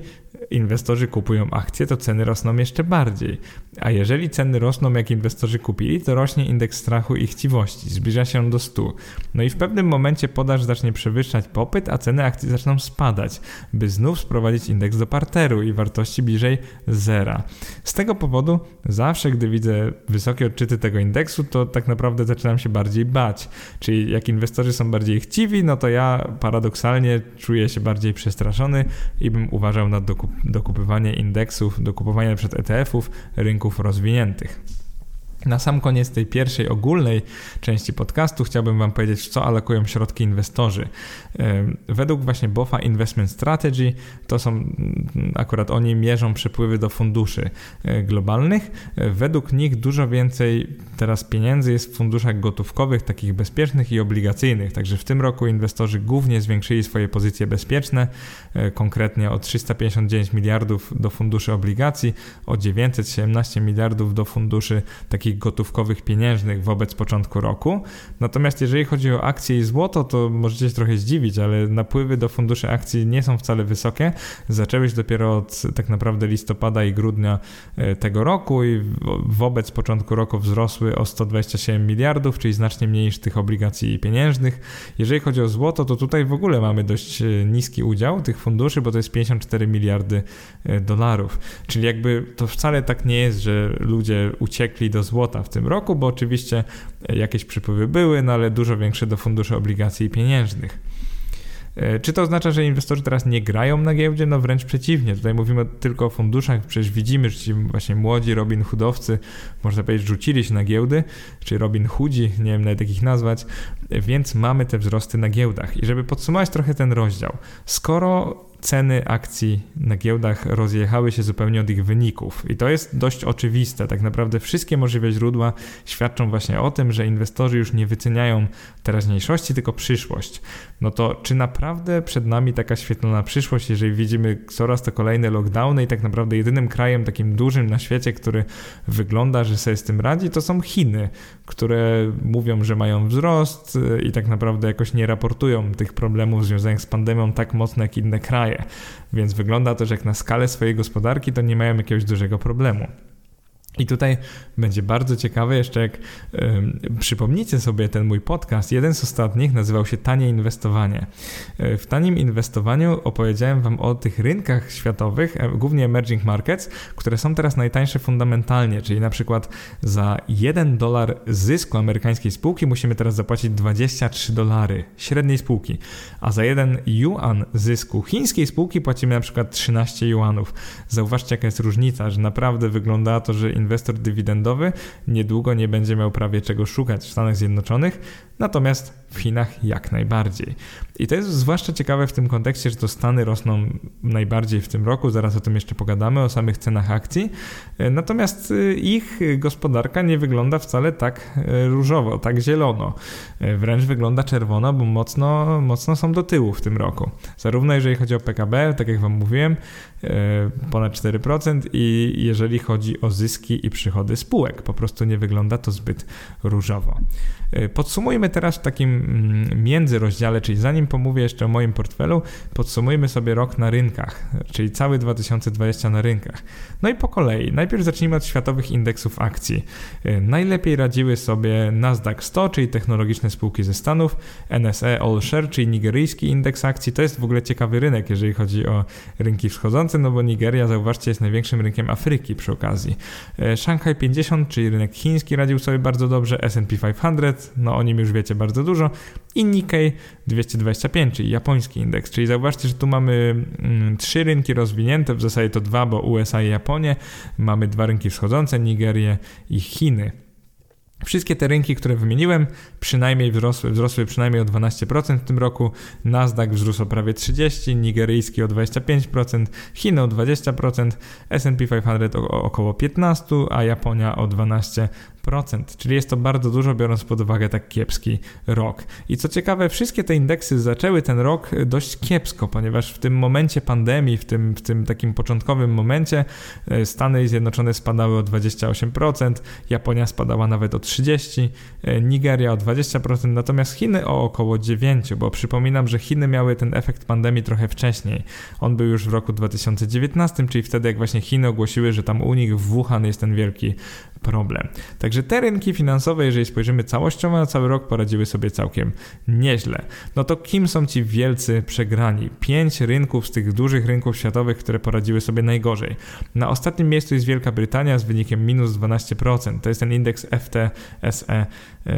inwestorzy kupują akcje, to ceny rosną jeszcze bardziej. A jeżeli ceny rosną, jak inwestorzy kupili, to rośnie indeks strachu i chciwości, zbliża się do 100. No i w pewnym momencie podaż zacznie przewyższać popyt, a ceny akcji zaczną spadać, by znów sprowadzić indeks do parteru i wartości bliżej zera. Z tego powodu zawsze, gdy widzę wysokie odczyty tego indeksu, to tak naprawdę zaczynam się bardziej bać. Czyli jak inwestorzy są bardziej chciwi, no to ja paradoksalnie czuję się bardziej przestraszony i bym uważał na dokup dokupywanie indeksów, dokupowanie przed ETF-ów rynków rozwiniętych. Na sam koniec tej pierwszej ogólnej części podcastu chciałbym Wam powiedzieć, co alokują środki inwestorzy. Według właśnie BOFA Investment Strategy, to są akurat oni mierzą przepływy do funduszy e, globalnych. E, według nich dużo więcej teraz pieniędzy jest w funduszach gotówkowych, takich bezpiecznych i obligacyjnych. Także w tym roku inwestorzy głównie zwiększyli swoje pozycje bezpieczne, e, konkretnie o 359 miliardów do funduszy obligacji, o 917 miliardów do funduszy takich takich gotówkowych pieniężnych wobec początku roku. Natomiast jeżeli chodzi o akcje i złoto, to możecie się trochę zdziwić, ale napływy do funduszy akcji nie są wcale wysokie. Zaczęły się dopiero od tak naprawdę listopada i grudnia e, tego roku i wobec początku roku wzrosły o 127 miliardów, czyli znacznie mniej niż tych obligacji pieniężnych. Jeżeli chodzi o złoto, to tutaj w ogóle mamy dość e, niski udział tych funduszy, bo to jest 54 miliardy e, dolarów. Czyli jakby to wcale tak nie jest, że ludzie uciekli do złota złota w tym roku, bo oczywiście jakieś przypływy były, no ale dużo większe do funduszy obligacji pieniężnych. E, czy to oznacza, że inwestorzy teraz nie grają na giełdzie? No wręcz przeciwnie. Tutaj mówimy tylko o funduszach. Przecież widzimy, że ci właśnie młodzi Robin Hoodowcy, można powiedzieć, rzucili się na giełdy, czy Robin Hoodzi, nie wiem nawet jak ich nazwać, więc mamy te wzrosty na giełdach. I żeby podsumować trochę ten rozdział, skoro ceny akcji na giełdach rozjechały się zupełnie od ich wyników. I to jest dość oczywiste. Tak naprawdę wszystkie możliwe źródła świadczą właśnie o tym, że inwestorzy już nie wyceniają teraźniejszości, tylko przyszłość. No to czy naprawdę przed nami taka świetlana przyszłość, jeżeli widzimy coraz to kolejne lockdowny i tak naprawdę jedynym krajem takim dużym na świecie, który wygląda, że sobie z tym radzi, to są Chiny, które mówią, że mają wzrost i tak naprawdę jakoś nie raportują tych problemów związanych z pandemią tak mocno jak inne kraje. Więc wygląda to, że jak na skalę swojej gospodarki, to nie mają jakiegoś dużego problemu. I tutaj będzie bardzo ciekawe, jeszcze jak przypomnicie sobie ten mój podcast, jeden z ostatnich nazywał się Tanie Inwestowanie. E, w tanim inwestowaniu opowiedziałem Wam o tych rynkach światowych, e, głównie emerging markets, które są teraz najtańsze fundamentalnie, czyli na przykład za 1 dolar zysku amerykańskiej spółki musimy teraz zapłacić 23 dolary średniej spółki, a za 1 yuan zysku chińskiej spółki płacimy na przykład 13 yuanów. Zauważcie jaka jest różnica, że naprawdę wygląda to, że inwestor dywidendowy niedługo nie będzie miał prawie czego szukać w Stanach Zjednoczonych, natomiast w Chinach jak najbardziej. I to jest zwłaszcza ciekawe w tym kontekście, że to Stany rosną najbardziej w tym roku, zaraz o tym jeszcze pogadamy, o samych cenach akcji. Natomiast y, ich gospodarka nie wygląda wcale tak y, różowo, tak zielono. Wręcz wygląda czerwono, bo mocno, mocno są do tyłu w tym roku. Zarówno jeżeli chodzi o PKB, tak jak Wam mówiłem, ponad 4% i jeżeli chodzi o zyski i przychody spółek. Po prostu nie wygląda to zbyt różowo. Podsumujmy teraz w takim mm, międzyrozdziale, czyli zanim pomówię jeszcze o moim portfelu, podsumujmy sobie rok na rynkach, czyli cały 2020 na rynkach. No i po kolei. Najpierw zacznijmy od światowych indeksów akcji. Najlepiej radziły sobie Nasdaq 100, czyli technologiczne spółki ze Stanów, NSE All Share, czyli nigeryjski indeks akcji. To jest w ogóle ciekawy rynek, jeżeli chodzi o rynki wschodzące, no bo Nigeria, zauważcie, jest największym rynkiem Afryki przy okazji. E, Shanghai 50, czyli rynek chiński radził sobie bardzo dobrze, S&P 500, no o nim już wiecie bardzo dużo i Nikkei 225, czyli japoński indeks. Czyli zauważcie, że tu mamy mm, trzy rynki rozwinięte, w zasadzie to dwa, bo USA i Japonię. Mamy dwa rynki wschodzące, Nigerię i Chiny. Wszystkie te rynki, które wymieniłem, przynajmniej wzrosły, wzrosły przynajmniej o 12% w tym roku. Nasdaq wzrósł o prawie 30%, nigeryjski o 25%, Chiny o 20%, S&P 500 o około 15%, a Japonia o 12% czyli jest to bardzo dużo, biorąc pod uwagę tak kiepski rok. I co ciekawe, wszystkie te indeksy zaczęły ten rok dość kiepsko, ponieważ w tym momencie pandemii, w tym, w tym takim początkowym momencie, e, Stany Zjednoczone spadały o 28%, Japonia spadała nawet o 30%, e, Nigeria o 20%, natomiast Chiny o około 9%, bo przypominam, że Chiny miały ten efekt pandemii trochę wcześniej. On był już w roku 2019, czyli wtedy, jak właśnie Chiny ogłosiły, że tam u nich w Wuhan jest ten wielki problem. Także te rynki finansowe, jeżeli spojrzymy całościowo na cały rok, poradziły sobie całkiem nieźle. No to kim są ci wielcy przegrani? Pięć rynków z tych dużych rynków światowych, które poradziły sobie najgorzej. Na ostatnim miejscu jest Wielka Brytania z wynikiem minus 12%. To jest ten indeks FTSE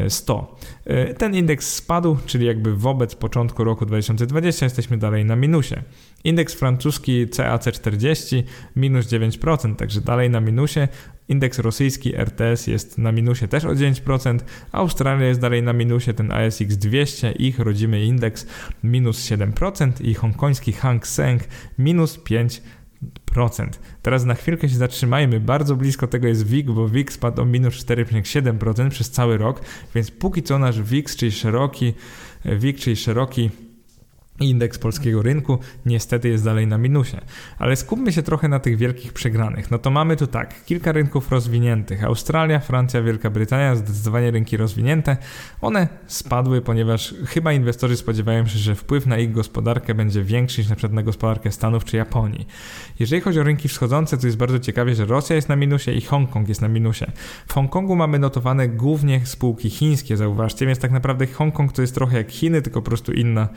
100. E, ten indeks spadł, czyli jakby wobec początku roku 2020 jesteśmy dalej na minusie. Indeks francuski CAC40 minus 9%, także dalej na minusie. Indeks rosyjski RTS jest na minusie też o 9%, Australia jest dalej na minusie, ten ASX 200, ich rodzimy indeks minus 7% i hongkoński Hang Seng minus 5%. Teraz na chwilkę się zatrzymajmy. Bardzo blisko tego jest WIG, bo WIG spadł o minus 4,7% przez cały rok, więc póki co nasz WIG, czyli szeroki, WIG, czyli szeroki Indeks polskiego rynku niestety jest dalej na minusie. Ale skupmy się trochę na tych wielkich przegranych. No to mamy tu tak, kilka rynków rozwiniętych. Australia, Francja, Wielka Brytania, zdecydowanie rynki rozwinięte. One spadły, ponieważ chyba inwestorzy spodziewają się, że wpływ na ich gospodarkę będzie większy niż na przykład na gospodarkę Stanów czy Japonii. Jeżeli chodzi o rynki wschodzące, to jest bardzo ciekawie, że Rosja jest na minusie i Hongkong jest na minusie. W Hongkongu mamy notowane głównie spółki chińskie, zauważcie, więc tak naprawdę Hongkong to jest trochę jak Chiny, tylko po prostu inna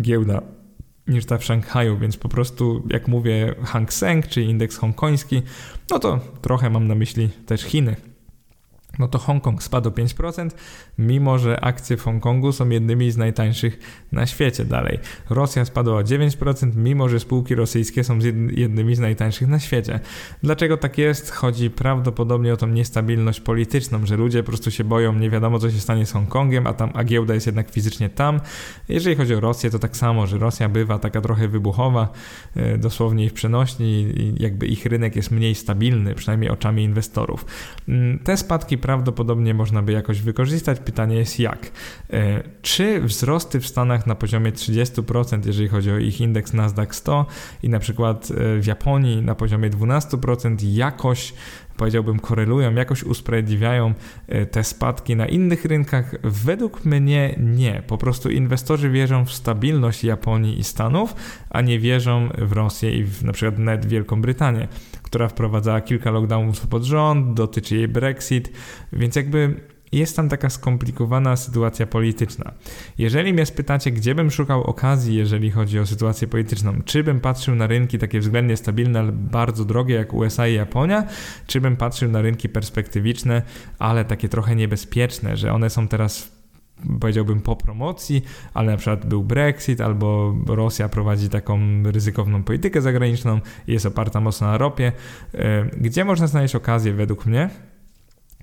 giełda niż ta w Szanghaju, więc po prostu jak mówię Hang Seng, czyli indeks hongkoński, no to trochę mam na myśli też Chiny no to Hongkong spadł o 5%, mimo że akcje w Hongkongu są jednymi z najtańszych na świecie dalej. Rosja spadła o 9%, mimo że spółki rosyjskie są jednymi z najtańszych na świecie. Dlaczego tak jest? Chodzi prawdopodobnie o tą niestabilność polityczną, że ludzie po prostu się boją, nie wiadomo co się stanie z Hongkongiem, a tam a giełda jest jednak fizycznie tam. Jeżeli chodzi o Rosję, to tak samo, że Rosja bywa taka trochę wybuchowa, e, dosłownie ich przenośni jakby ich rynek jest mniej stabilny, przynajmniej oczami inwestorów. Mm, te spadki prawdopodobnie można by jakoś wykorzystać. Pytanie jest jak. E, czy wzrosty w Stanach na poziomie 30%, jeżeli chodzi o ich indeks Nasdaq 100 i na przykład e, w Japonii na poziomie 12% jakoś powiedziałbym, korelują, jakoś usprawiedliwiają e, te spadki na innych rynkach? Według mnie nie. Po prostu inwestorzy wierzą w stabilność Japonii i Stanów, a nie wierzą w Rosję i w na przykład net Wielką Brytanię, która wprowadzała kilka lockdownów pod rząd, dotyczy jej Brexit, więc jakby jest tam taka skomplikowana sytuacja polityczna. Jeżeli mnie spytacie, gdzie bym szukał okazji, jeżeli chodzi o sytuację polityczną, czy bym patrzył na rynki takie względnie stabilne, ale bardzo drogie jak USA i Japonia, czy bym patrzył na rynki perspektywiczne, ale takie trochę niebezpieczne, że one są teraz powiedziałbym po promocji, ale na przykład był Brexit albo Rosja prowadzi taką ryzykowną politykę zagraniczną i jest oparta mocno na ropie. E, gdzie można znaleźć okazję według mnie?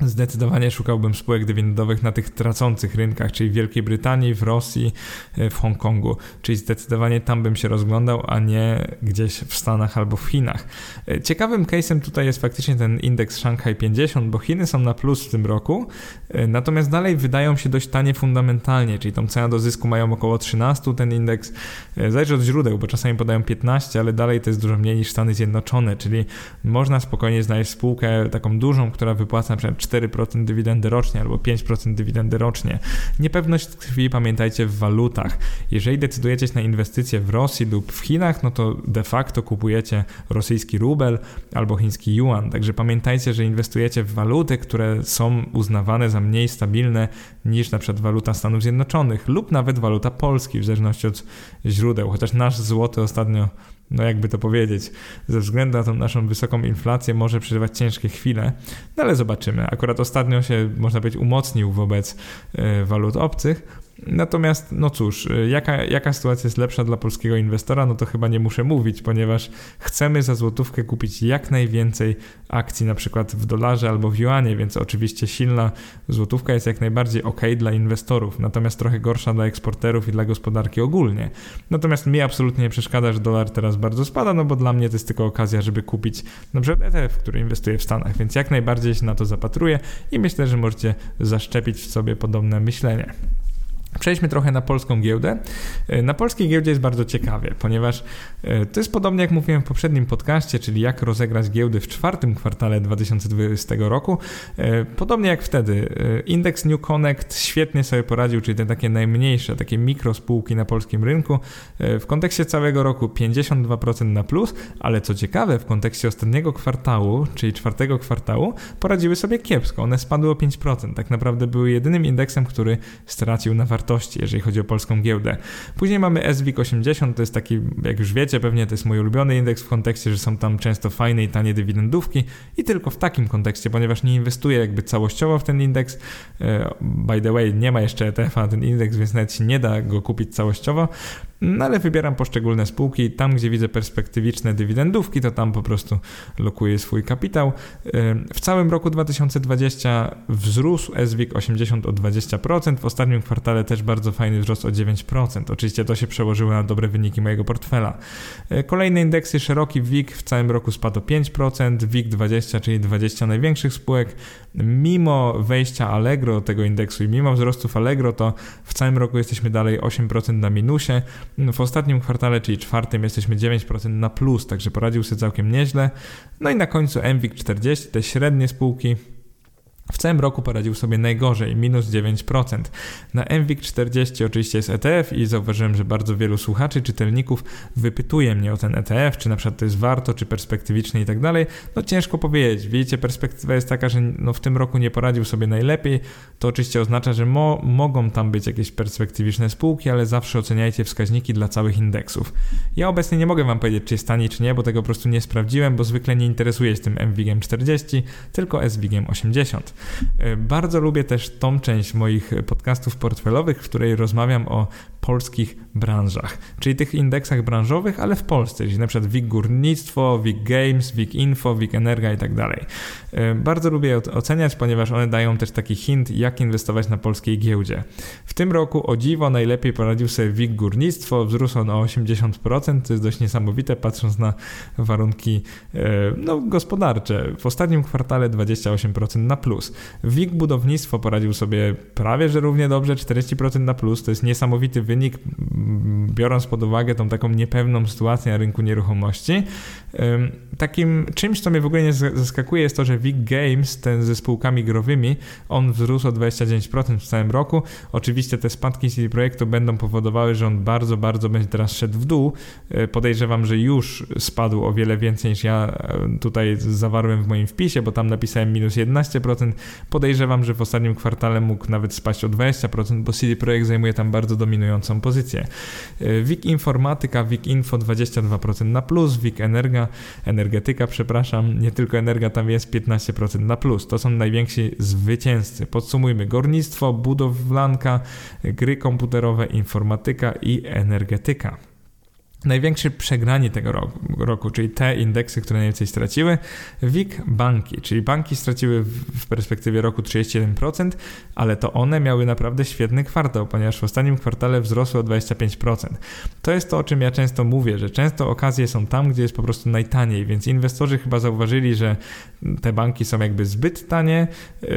Zdecydowanie szukałbym spółek dywidendowych na tych tracących rynkach, czyli w Wielkiej Brytanii, w Rosji, e, w Hongkongu. Czyli zdecydowanie tam bym się rozglądał, a nie gdzieś w Stanach albo w Chinach. E, ciekawym case'em tutaj jest faktycznie ten indeks Shanghai 50, bo Chiny są na plus w tym roku, e, natomiast dalej wydają się dość tanie fundamentalnie, czyli tą cenę do zysku mają około 13, ten indeks zależy od źródeł, bo czasami podają 15, ale dalej to jest dużo mniej niż Stany Zjednoczone, czyli można spokojnie znaleźć spółkę taką dużą, która wypłaca na przykład 4% dywidendy rocznie albo 5% dywidendy rocznie. Niepewność tkwi, pamiętajcie, w walutach. Jeżeli decydujecie się na inwestycje w Rosji lub w Chinach, no to de facto kupujecie rosyjski rubel albo chiński yuan. Także pamiętajcie, że inwestujecie w waluty, które są uznawane za mniej stabilne niż na przykład waluta Stanów Zjednoczonych lub nawet waluta Polski, w zależności od źródeł. Chociaż nasz złoty ostatnio no jakby to powiedzieć, ze względu na tą naszą wysoką inflację może przeżywać ciężkie chwile, no ale zobaczymy. Akurat ostatnio się, można powiedzieć, umocnił wobec e, walut obcych, Natomiast, no cóż, y, jaka, jaka sytuacja jest lepsza dla polskiego inwestora, no to chyba nie muszę mówić, ponieważ chcemy za złotówkę kupić jak najwięcej akcji, na przykład w dolarze albo w juanie, więc oczywiście silna złotówka jest jak najbardziej ok dla inwestorów, natomiast trochę gorsza dla eksporterów i dla gospodarki ogólnie. Natomiast mi absolutnie nie przeszkadza, że dolar teraz bardzo spada, no bo dla mnie to jest tylko okazja, żeby kupić na przykład ETF, który inwestuje w Stanach, więc jak najbardziej się na to zapatruję i myślę, że możecie zaszczepić w sobie podobne myślenie. Przejdźmy trochę na polską giełdę. E, na polskiej giełdzie jest bardzo ciekawie, ponieważ e, to jest podobnie jak mówiłem w poprzednim podcaście, czyli jak rozegrać giełdy w czwartym kwartale 2020 roku. E, podobnie jak wtedy. Indeks New Connect świetnie sobie poradził, czyli te takie najmniejsze, takie mikrospółki na polskim rynku. W kontekście całego roku 52% na plus, ale co ciekawe, w kontekście ostatniego kwartału, czyli czwartego kwartału, poradziły sobie kiepsko. One spadły o 5%. Tak naprawdę były jedynym indeksem, który stracił na wartości wartości, jeżeli chodzi o polską giełdę. Później mamy SWIG 80, to jest taki, jak już wiecie, pewnie to jest mój ulubiony indeks w kontekście, że są tam często fajne i tanie dywidendówki i tylko w takim kontekście, ponieważ nie inwestuję jakby całościowo w ten indeks. E, by the way, nie ma jeszcze ETF-a na ten indeks, więc nawet się nie da go kupić całościowo. No ale wybieram poszczególne spółki. Tam, gdzie widzę perspektywiczne dywidendówki, to tam po prostu lokuję swój kapitał. W całym roku 2020 wzrósł SWIG 80 o 20%. W ostatnim kwartale też bardzo fajny wzrost o 9%. Oczywiście to się przełożyło na dobre wyniki mojego portfela. Kolejne indeksy, szeroki WIG w całym roku spadł o 5%, WIG 20, czyli 20 największych spółek. Mimo wejścia Allegro tego indeksu i mimo wzrostów Allegro, to w całym roku jesteśmy dalej 8% na minusie. W ostatnim kwartale, czyli czwartym, jesteśmy 9% na plus, także poradził sobie całkiem nieźle. No i na końcu MWIG 40, te średnie spółki w całym roku poradził sobie najgorzej, minus 9%. Na MWIG 40 oczywiście jest ETF i zauważyłem, że bardzo wielu słuchaczy, czytelników wypytuje mnie o ten ETF, czy na przykład to jest warto, czy perspektywiczny i tak dalej. No ciężko powiedzieć. Widzicie, perspektywa jest taka, że no w tym roku nie poradził sobie najlepiej. To oczywiście oznacza, że mo mogą tam być jakieś perspektywiczne spółki, ale zawsze oceniajcie wskaźniki dla całych indeksów. Ja obecnie nie mogę Wam powiedzieć, czy jest tani, czy nie, bo tego po prostu nie sprawdziłem, bo zwykle nie interesuję się tym MWIGiem 40, tylko SWIGiem 80. E, bardzo lubię też tą część moich podcastów portfelowych, w której rozmawiam o polskich branżach, czyli tych indeksach branżowych, ale w Polsce, czyli na przykład WIG Górnictwo, WIG Games, WIG Info, WIG Energa i tak dalej. E, bardzo lubię je oceniać, ponieważ one dają też taki hint, jak inwestować na polskiej giełdzie. W tym roku o dziwo najlepiej poradził sobie WIG Górnictwo, wzrósł on o 80%, to jest dość niesamowite, patrząc na warunki e, no, gospodarcze. W ostatnim kwartale 28% na plus. WIG Budownictwo poradził sobie prawie, że równie dobrze, 40% na plus, to jest niesamowity wynik, biorąc pod uwagę tą taką niepewną sytuację na rynku nieruchomości. Takim czymś, co mnie w ogóle nie zaskakuje, jest to, że WIG Games, ten ze spółkami growymi, on wzrósł o 29% w całym roku. Oczywiście te spadki CD Projektu będą powodowały, że on bardzo, bardzo będzie teraz szedł w dół. E, podejrzewam, że już spadł o wiele więcej niż ja e, tutaj zawarłem w moim wpisie, bo tam napisałem minus 11%. Podejrzewam, że w ostatnim kwartale mógł nawet spaść o 20%, bo CD Projekt zajmuje tam bardzo dominującą pozycję. E, WIG Informatyka, WIG Info 22% na plus, WIG Energa, Energetyka, przepraszam, nie tylko Energa tam jest 15% na plus. To są najwięksi zwycięzcy. Podsumujmy, górnictwo, budowlanka, gry komputerowe, informatyka i energetyka. Największy przegrani tego roku, czyli te indeksy, które najwięcej straciły, WIG banki, czyli banki straciły w perspektywie roku 31%, ale to one miały naprawdę świetny kwartał, ponieważ w ostatnim kwartale wzrosły o 25%. To jest to, o czym ja często mówię, że często okazje są tam, gdzie jest po prostu najtaniej, więc inwestorzy chyba zauważyli, że te banki są jakby zbyt tanie,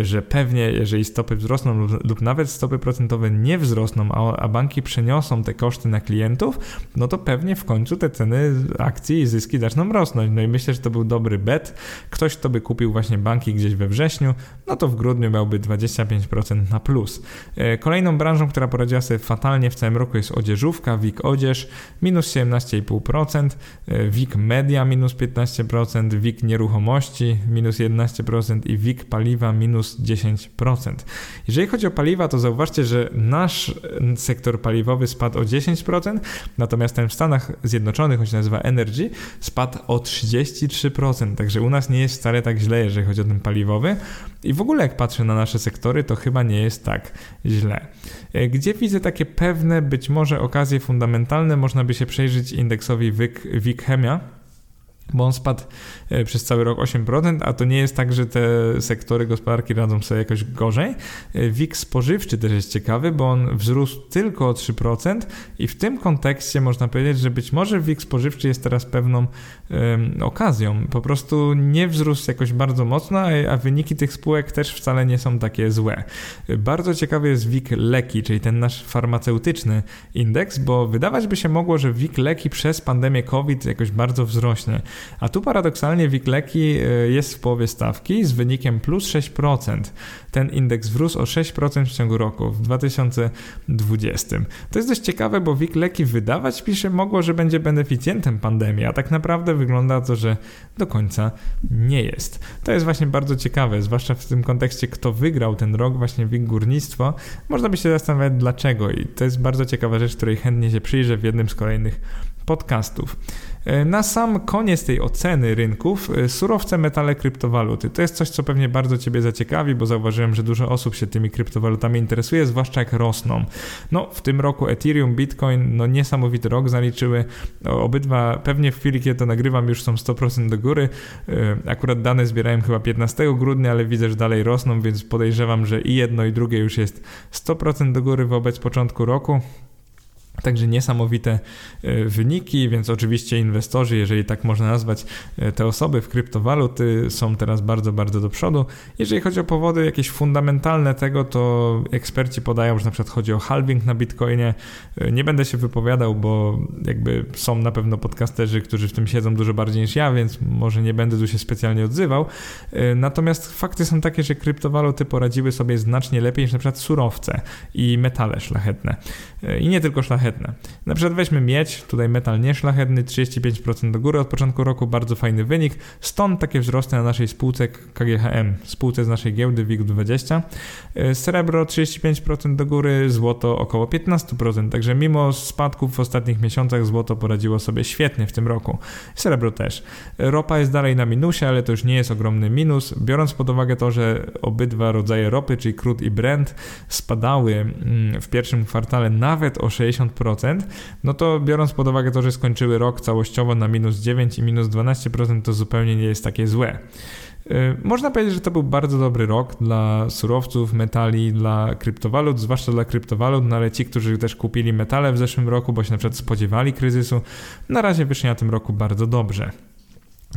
że pewnie jeżeli stopy wzrosną lub, nawet stopy procentowe nie wzrosną, a banki przeniosą te koszty na klientów, no to pewnie pewnie w końcu te ceny akcji i zyski zaczną rosnąć. No i myślę, że to był dobry bet. Ktoś, kto by kupił właśnie banki gdzieś we wrześniu, no to w grudniu miałby 25% na plus. E, kolejną branżą, która poradziła sobie fatalnie w całym roku jest odzieżówka, WIG Odzież minus 17,5%, e, WIG Media minus 15%, WIG Nieruchomości minus 11% i WIG Paliwa minus 10%. Jeżeli chodzi o paliwa, to zauważcie, że nasz sektor paliwowy spadł o 10%, natomiast ten w Stanach Zjednoczonych, on się nazywa Energy, spadł o 33%, także u nas nie jest wcale tak źle, jeżeli chodzi o ten paliwowy. I w ogóle jak patrzę na nasze sektory, to chyba nie jest tak źle. E, gdzie widzę takie pewne, być może okazje fundamentalne, można by się przejrzeć indeksowi WIG, WIG bo on spadł e, przez cały rok 8%, a to nie jest tak, że te sektory gospodarki radzą sobie jakoś gorzej. E, WIG spożywczy też jest ciekawy, bo on wzrósł tylko o 3% i w tym kontekście można powiedzieć, że być może WIG spożywczy jest teraz pewną okazją. Po prostu nie wzrósł jakoś bardzo mocno, a, a wyniki tych spółek też wcale nie są takie złe. E, bardzo ciekawy jest WIG leki, czyli ten nasz farmaceutyczny indeks, bo wydawać by się mogło, że WIG leki przez pandemię COVID jakoś bardzo wzrośnie. A tu paradoksalnie Wikleki e, jest w połowie stawki z wynikiem plus 6%. Ten indeks wzrósł o 6% w ciągu roku w 2020. To jest dość ciekawe, bo Wikleki wydawać pisze mogło, że będzie beneficjentem pandemii, a tak naprawdę wygląda to, że do końca nie jest. To jest właśnie bardzo ciekawe, zwłaszcza w tym kontekście, kto wygrał ten rok, właśnie WIG Górnictwo. Można by się zastanawiać dlaczego i to jest bardzo ciekawa rzecz, której chętnie się przyjrzę w jednym z kolejnych podcastów. E, na sam koniec tej oceny rynków, e, surowce, metale, kryptowaluty. To jest coś, co pewnie bardzo Ciebie zaciekawi, bo zauważyłem, że dużo osób się tymi kryptowalutami interesuje, zwłaszcza jak rosną. No, w tym roku Ethereum, Bitcoin, no niesamowity rok zaliczyły. Obydwa, pewnie w chwili, kiedy to nagrywam, już są 100% do góry. E, akurat dane zbierałem chyba 15 grudnia, ale widzę, że dalej rosną, więc podejrzewam, że i jedno, i drugie już jest 100% do góry wobec początku roku. Także niesamowite e, wyniki, więc oczywiście inwestorzy, jeżeli tak można nazwać e, te osoby w kryptowaluty, są teraz bardzo, bardzo do przodu. Jeżeli chodzi o powody jakieś fundamentalne tego, to eksperci podają, że na przykład chodzi o halving na Bitcoinie. E, nie będę się wypowiadał, bo jakby są na pewno podcasterzy, którzy w tym siedzą dużo bardziej niż ja, więc może nie będę tu się specjalnie odzywał. Natomiast fakty są takie, że kryptowaluty poradziły sobie znacznie lepiej niż na przykład surowce i metale szlachetne. I nie tylko szlachetne szlachetne. Na przykład weźmy miedź, tutaj metal nieszlachetny, 35% do góry od początku roku, bardzo fajny wynik. Stąd takie wzrosty na naszej spółce KGHM, spółce z naszej giełdy WIG20. E, srebro 35% do góry, złoto około 15%, także mimo spadków w ostatnich miesiącach złoto poradziło sobie świetnie w tym roku. Srebro też. Ropa jest dalej na minusie, ale to już nie jest ogromny minus, biorąc pod uwagę to, że obydwa rodzaje ropy, czyli crude i Brent, spadały mm, w pierwszym kwartale nawet o 60%, no to biorąc pod uwagę to, że skończyły rok całościowo na minus 9 i minus 12%, to zupełnie nie jest takie złe. Y, można powiedzieć, że to był bardzo dobry rok dla surowców, metali, dla kryptowalut, zwłaszcza dla kryptowalut, no ale ci, którzy też kupili metale w zeszłym roku, bo się na przykład spodziewali kryzysu, na razie wyszli na tym roku bardzo dobrze.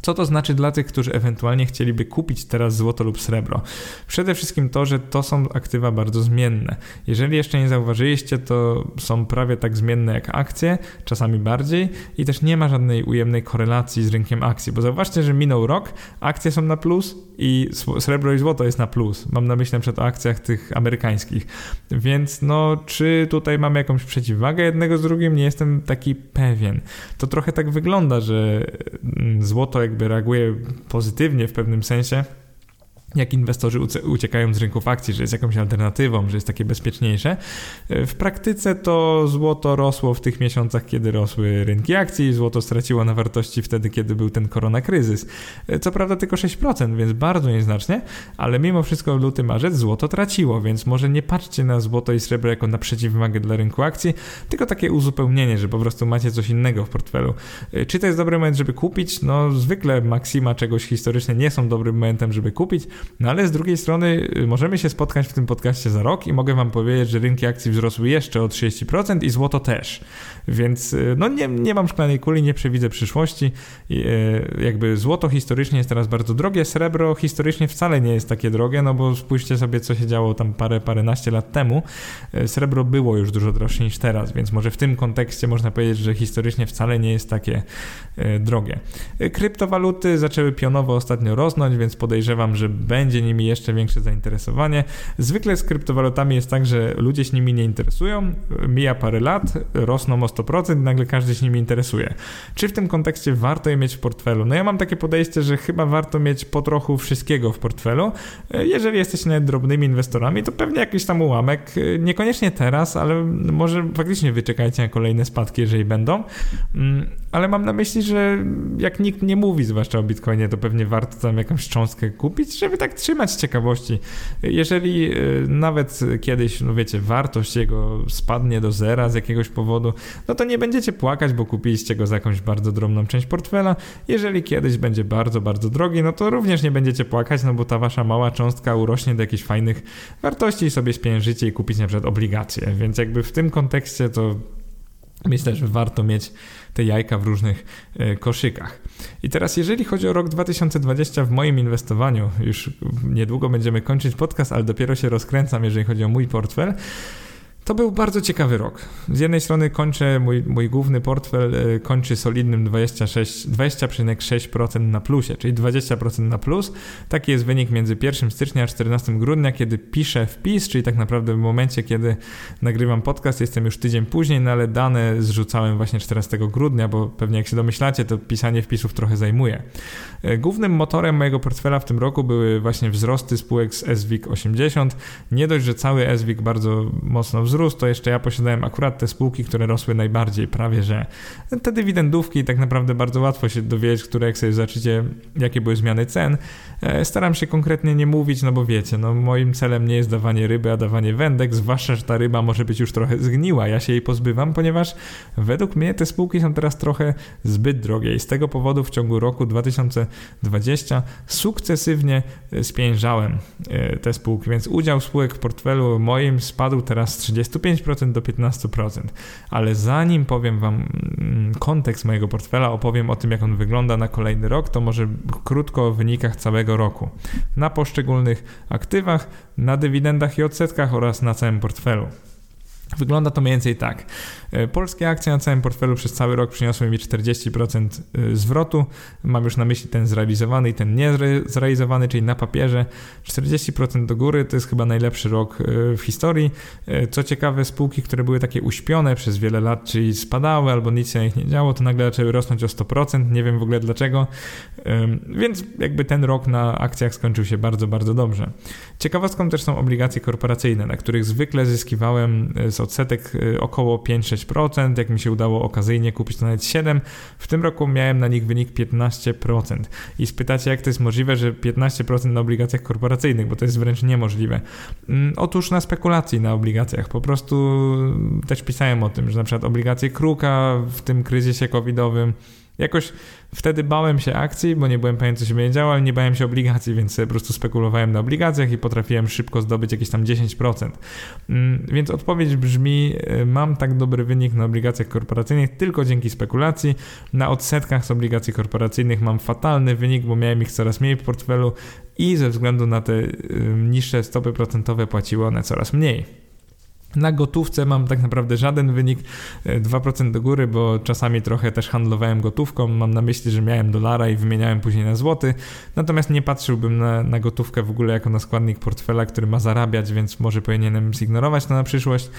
Co to znaczy dla tych, którzy ewentualnie chcieliby kupić teraz złoto lub srebro? Przede wszystkim to, że to są aktywa bardzo zmienne. Jeżeli jeszcze nie zauważyliście, to są prawie tak zmienne jak akcje, czasami bardziej i też nie ma żadnej ujemnej korelacji z rynkiem akcji, bo zauważcie, że minął rok, akcje są na plus i srebro i złoto jest na plus. Mam na myśli na przykład o akcjach tych amerykańskich. Więc no, czy tutaj mamy jakąś przeciwwagę jednego z drugim? Nie jestem taki pewien. To trochę tak wygląda, że mm, złoto jakby reaguje pozytywnie w pewnym sensie, jak inwestorzy uciekają z rynków akcji, że jest jakąś alternatywą, że jest takie bezpieczniejsze. E, w praktyce to złoto rosło w tych miesiącach, kiedy rosły rynki akcji, złoto straciło na wartości wtedy, kiedy był ten koronakryzys. E, co prawda tylko 6%, więc bardzo nieznacznie, ale mimo wszystko luty, marzec złoto traciło, więc może nie patrzcie na złoto i srebro jako na przeciwwagę dla rynku akcji, tylko takie uzupełnienie, że po prostu macie coś innego w portfelu. E, czy to jest dobry moment, żeby kupić? No zwykle maksima czegoś historycznie nie są dobrym momentem, żeby kupić, no ale z drugiej strony y, możemy się spotkać w tym podcaście za rok i mogę wam powiedzieć, że rynki akcji wzrosły jeszcze o 30% i złoto też. Więc y, no nie, nie mam szklanej kuli, nie przewidzę przyszłości. I, jakby złoto historycznie jest teraz bardzo drogie, srebro historycznie wcale nie jest takie drogie, no bo spójrzcie sobie, co się działo tam parę, paręnaście lat temu. Srebro było już dużo droższe niż teraz, więc może w tym kontekście można powiedzieć, że historycznie wcale nie jest takie drogie. Kryptowaluty zaczęły pionowo ostatnio rosnąć, więc podejrzewam, że będzie nimi jeszcze większe zainteresowanie. Zwykle z kryptowalutami jest tak, że ludzie się nimi nie interesują, mija parę lat, rosną 100%, nagle każdy się nimi interesuje. Czy w tym kontekście warto je mieć w portfelu? No ja mam takie podejście, że chyba warto mieć po trochu wszystkiego w portfelu. Jeżeli jesteście nawet drobnymi inwestorami, to pewnie jakiś tam ułamek, niekoniecznie teraz, ale może faktycznie wyczekajcie na kolejne spadki, jeżeli będą. Ale mam na myśli, że jak nikt nie mówi, zwłaszcza o Bitcoinie, to pewnie warto tam jakąś cząstkę kupić, żeby tak trzymać ciekawości. Jeżeli y, nawet kiedyś, no wiecie, wartość jego spadnie do zera z jakiegoś powodu, no to nie będziecie płakać, bo kupiliście go za jakąś bardzo drobną część portfela. Jeżeli kiedyś będzie bardzo, bardzo drogi, no to również nie będziecie płakać, no bo ta wasza mała cząstka urośnie do jakichś fajnych wartości i sobie spieniężycie i kupić na przykład obligacje. Więc jakby w tym kontekście to myślę, że warto mieć te jajka w różnych e, koszykach. I teraz, jeżeli chodzi o rok 2020 w moim inwestowaniu, już niedługo będziemy kończyć podcast, ale dopiero się rozkręcam, jeżeli chodzi o mój portfel. To był bardzo ciekawy rok. Z jednej strony kończę, mój, mój główny portfel e, kończy solidnym 20,6% na plusie, czyli 20% na plus. Taki jest wynik między 1 stycznia a 14 grudnia, kiedy piszę wpis, czyli tak naprawdę w momencie, kiedy nagrywam podcast, jestem już tydzień później, no ale dane zrzucałem właśnie 14 grudnia, bo pewnie jak się domyślacie, to pisanie wpisów trochę zajmuje. E, głównym motorem mojego portfela w tym roku były właśnie wzrosty spółek z SWIG 80. Nie dość, że cały SWIG bardzo mocno wzrósł, wzrósł, to jeszcze ja posiadałem akurat te spółki, które rosły najbardziej, prawie że. Te dywidendówki tak naprawdę bardzo łatwo się dowiedzieć, które jak sobie zobaczycie, jakie były zmiany cen. E, staram się konkretnie nie mówić, no bo wiecie, no moim celem nie jest dawanie ryby, a dawanie wędek, zwłaszcza, że ta ryba może być już trochę zgniła. Ja się jej pozbywam, ponieważ według mnie te spółki są teraz trochę zbyt drogie i z tego powodu w ciągu roku 2020 sukcesywnie e, spiężałem e, te spółki, więc udział spółek w portfelu moim spadł teraz z 25% do 15%. Ale zanim powiem Wam mm, kontekst mojego portfela, opowiem o tym, jak on wygląda na kolejny rok, to może krótko o wynikach całego roku na poszczególnych aktywach, na dywidendach i odsetkach oraz na całym portfelu. Wygląda to mniej więcej tak. E, polskie akcje na całym portfelu przez cały rok przyniosły mi 40% e, zwrotu. Mam już na myśli ten zrealizowany i ten niezrealizowany, czyli na papierze. 40% do góry to jest chyba najlepszy rok e, w historii. Co ciekawe, spółki, które były takie uśpione przez wiele lat, czyli spadały albo nic się na nich nie działo, to nagle zaczęły rosnąć o 100%. Nie wiem w ogóle dlaczego. Więc jakby ten rok na akcjach skończył się bardzo, bardzo dobrze. Ciekawostką też są obligacje korporacyjne, na których zwykle zyskiwałem z odsetek około 5-6 6%, jak mi się udało okazyjnie kupić to nawet 7%. W tym roku miałem na nich wynik 15%. I spytacie, jak to jest możliwe, że 15% na obligacjach korporacyjnych, bo to jest wręcz niemożliwe. Mm, otóż na spekulacji na obligacjach. Po prostu też pisałem o tym, że na przykład obligacje Kruka w tym kryzysie covidowym Jakoś wtedy bałem się akcji, bo nie byłem pewien, co się będzie działo, ale nie bałem się obligacji, więc po prostu spekulowałem na obligacjach i potrafiłem szybko zdobyć jakieś tam 10%. Mm, więc odpowiedź brzmi: y, mam tak dobry wynik na obligacjach korporacyjnych tylko dzięki spekulacji. Na odsetkach z obligacji korporacyjnych mam fatalny wynik, bo miałem ich coraz mniej w portfelu i ze względu na te y, niższe stopy procentowe płaciły one coraz mniej. Na gotówce mam tak naprawdę żaden wynik, 2% e, do góry, bo czasami trochę też handlowałem gotówką. Mam na myśli, że miałem dolara i wymieniałem później na złoty. Natomiast nie patrzyłbym na, na gotówkę w ogóle jako na składnik portfela, który ma zarabiać, więc może powinienem zignorować to na przyszłość.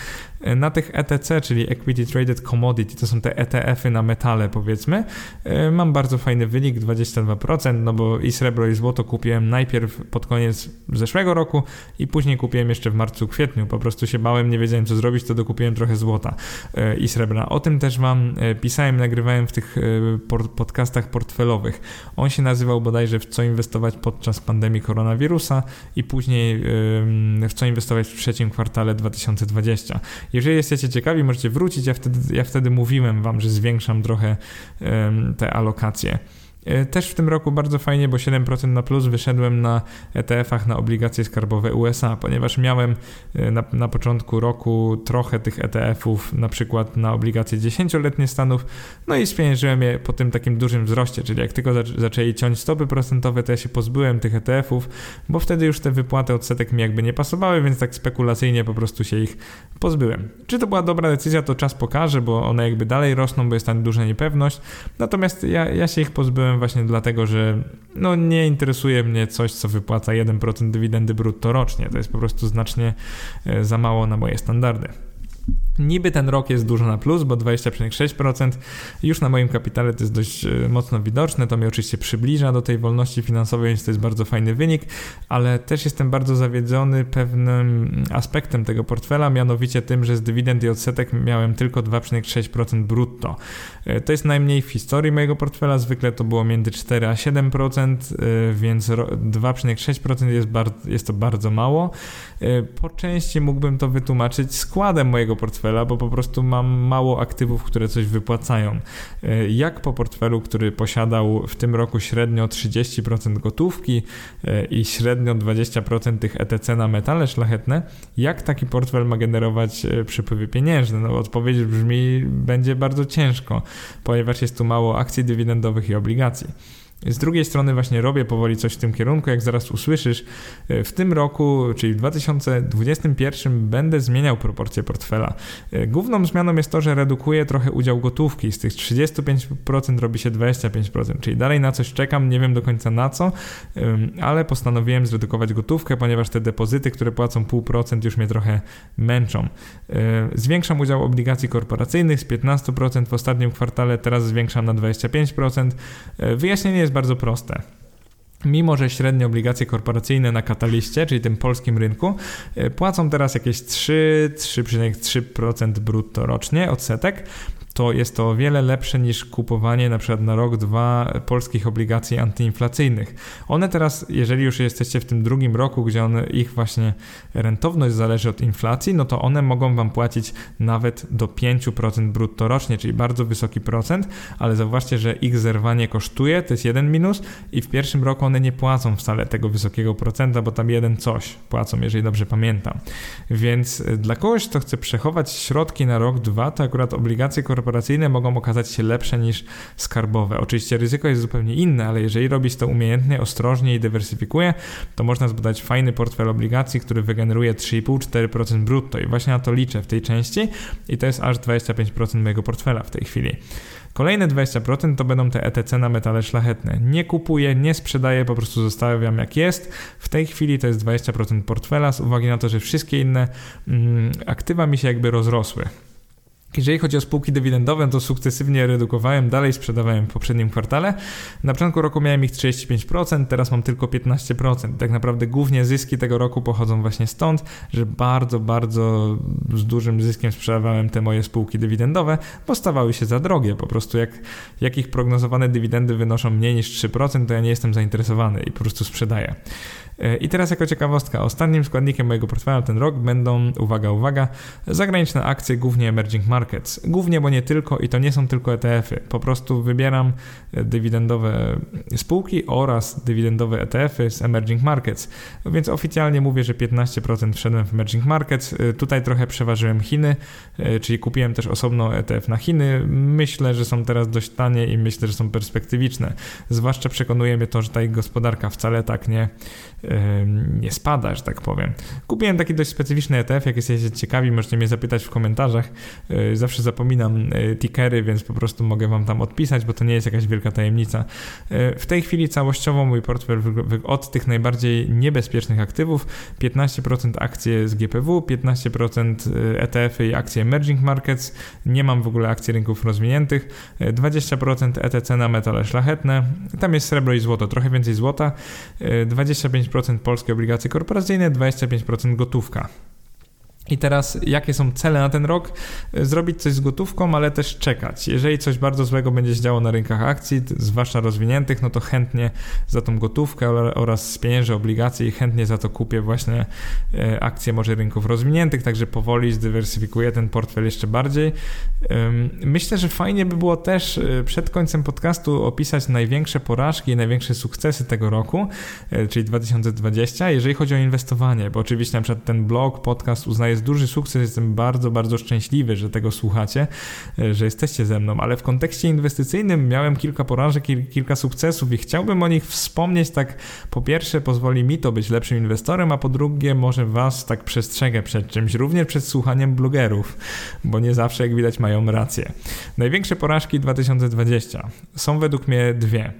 E, na tych ETC, czyli Equity Traded Commodity, to są te ETF-y na metale powiedzmy, e, mam bardzo fajny wynik, 22%, no bo i srebro i złoto kupiłem najpierw pod koniec zeszłego roku i później kupiłem jeszcze w marcu, kwietniu. Po prostu się bałem, nie wiedziałem co zrobić, to dokupiłem trochę złota e, i srebra. O tym też Wam e, pisałem, nagrywałem w tych e, podcastach portfelowych. On się nazywał bodajże w co inwestować podczas pandemii koronawirusa i później w co inwestować w trzecim kwartale 2020. Jeżeli jesteście ciekawi, możecie wrócić. Ja wtedy, ja wtedy mówiłem Wam, że zwiększam trochę te alokacje. E, też w tym roku bardzo fajnie, bo 7% na plus wyszedłem na ETF-ach na obligacje skarbowe USA, ponieważ miałem e, na, na początku roku trochę tych ETF-ów, na przykład na obligacje 10-letnie Stanów, no i spieniężyłem je po tym takim dużym wzroście, czyli jak tylko zaczęli ciąć stopy procentowe, to ja się pozbyłem tych ETF-ów, bo wtedy już te wypłaty odsetek mi jakby nie pasowały, więc tak spekulacyjnie po prostu się ich pozbyłem. Czy to była dobra decyzja, to czas pokaże, bo one jakby dalej rosną, bo jest tam duża niepewność, natomiast ja, ja się ich pozbyłem właśnie dlatego, że no nie interesuje mnie coś, co wypłaca 1% dywidendy brutto rocznie. To jest po prostu znacznie e, za mało na moje standardy. Niby ten rok jest dużo na plus, bo 20,6% już na moim kapitale to jest dość e, mocno widoczne. To mnie oczywiście przybliża do tej wolności finansowej, więc to jest bardzo fajny wynik, ale też jestem bardzo zawiedziony pewnym aspektem tego portfela, mianowicie tym, że z dywidend i odsetek miałem tylko 2,6% brutto. E, to jest najmniej w historii mojego portfela, zwykle to było między 4 a 7%, e, więc 2,6% jest, jest to bardzo mało. Po części mógłbym to wytłumaczyć składem mojego portfela portfela, bo po prostu mam mało aktywów, które coś wypłacają. E, jak po portfelu, który posiadał w tym roku średnio 30% gotówki e, i średnio 20% tych ETC na metale szlachetne, jak taki portfel ma generować e, przypływy pieniężne? No odpowiedź brzmi, będzie bardzo ciężko, ponieważ jest tu mało akcji dywidendowych i obligacji. Z drugiej strony właśnie robię powoli coś w tym kierunku, jak zaraz usłyszysz. E, w tym roku, czyli w 2021 będę zmieniał proporcje portfela. E, główną zmianą jest to, że redukuję trochę udział gotówki. Z tych 35% robi się 25%, czyli dalej na coś czekam, nie wiem do końca na co, ale postanowiłem zredukować gotówkę, ponieważ te depozyty, które płacą 0,5% już mnie trochę męczą. E, zwiększam udział obligacji korporacyjnych z 15% w ostatnim kwartale, teraz zwiększam na 25%. Wyjaśnienie jest bardzo proste. Mimo, że średnie obligacje korporacyjne na kataliście, czyli tym polskim rynku, e, płacą teraz jakieś 3-3,3% brutto rocznie odsetek, to jest to o wiele lepsze niż kupowanie na przykład na rok, dwa polskich obligacji antyinflacyjnych. One teraz, jeżeli już jesteście w tym drugim roku, gdzie one, ich właśnie rentowność zależy od inflacji, no to one mogą Wam płacić nawet do 5% brutto rocznie, czyli bardzo wysoki procent, ale zauważcie, że ich zerwanie kosztuje, to jest jeden minus i w pierwszym roku one nie płacą wcale tego wysokiego procenta, bo tam jeden coś płacą, jeżeli dobrze pamiętam. Więc dla kogoś, kto chce przechować środki na rok, dwa, to akurat obligacje korporacyjne korporacyjne mogą okazać się lepsze niż skarbowe. Oczywiście ryzyko jest zupełnie inne, ale jeżeli robić to umiejętnie, ostrożnie i dywersyfikuje, to można zbudować fajny portfel obligacji, który wygeneruje 3,5-4% brutto i właśnie na to liczę w tej części i to jest aż 25% mojego portfela w tej chwili. Kolejne 20% to będą te ETC na metale szlachetne. Nie kupuję, nie sprzedaję, po prostu zostawiam jak jest. W tej chwili to jest 20% portfela z uwagi na to, że wszystkie inne mm, aktywa mi się jakby rozrosły. Jeżeli chodzi o spółki dywidendowe, to sukcesywnie redukowałem, dalej sprzedawałem w poprzednim kwartale. Na początku roku miałem ich 35%, teraz mam tylko 15%. Tak naprawdę głównie zyski tego roku pochodzą właśnie stąd, że bardzo, bardzo z dużym zyskiem sprzedawałem te moje spółki dywidendowe, bo stawały się za drogie. Po prostu jak, jak ich prognozowane dywidendy wynoszą mniej niż 3%, to ja nie jestem zainteresowany i po prostu sprzedaję. E, I teraz jako ciekawostka, ostatnim składnikiem mojego portfela ten rok będą, uwaga, uwaga, zagraniczne akcje, głównie emerging markets. Głównie, bo nie tylko i to nie są tylko ETF-y. Po prostu wybieram e, dywidendowe spółki oraz dywidendowe ETF-y z emerging markets. Więc oficjalnie mówię, że 15% wszedłem w emerging markets. E, tutaj trochę przeważyłem Chiny, czyli kupiłem też osobno ETF na Chiny. Myślę, że są teraz dość tanie i myślę, że są perspektywiczne. Zwłaszcza przekonuje mnie to, że ta ich gospodarka wcale tak nie nie spada, że tak powiem. Kupiłem taki dość specyficzny ETF, jak jesteście ciekawi, możecie mnie zapytać w komentarzach. E, zawsze zapominam e, tickery, więc po prostu mogę wam tam odpisać, bo to nie jest jakaś wielka tajemnica. E, w tej chwili całościowo mój portfel od tych najbardziej niebezpiecznych aktywów 15% akcje z GPW, 15% ETF-y i akcje emerging markets, nie mam w ogóle akcji rynków rozwiniętych, 20% ETC na metale szlachetne, tam jest srebro i złoto, trochę więcej złota, 25% polskie obligacje korporacyjne, 25% gotówka. I teraz, jakie są cele na ten rok? Zrobić coś z gotówką, ale też czekać. Jeżeli coś bardzo złego będzie się działo na rynkach akcji, zwłaszcza rozwiniętych, no to chętnie za tą gotówkę oraz z pieniędzy obligacji chętnie za to kupię właśnie e, akcje może rynków rozwiniętych, także powoli zdywersyfikuję ten portfel jeszcze bardziej. Myślę, że fajnie by było też e, przed końcem podcastu opisać największe porażki i największe sukcesy tego roku, e, czyli 2020, jeżeli chodzi o inwestowanie, bo oczywiście na przykład ten blog, podcast uznaję jest duży sukces, jestem bardzo, bardzo szczęśliwy, że tego słuchacie, e, że jesteście ze mną, ale w kontekście inwestycyjnym miałem kilka porażek i kilka sukcesów i chciałbym o nich wspomnieć tak po pierwsze pozwoli mi to być lepszym inwestorem, a po drugie może was tak przestrzegę przed czymś, również przed słuchaniem blogerów, bo nie zawsze jak widać mają rację. Największe porażki 2020 są według mnie dwie.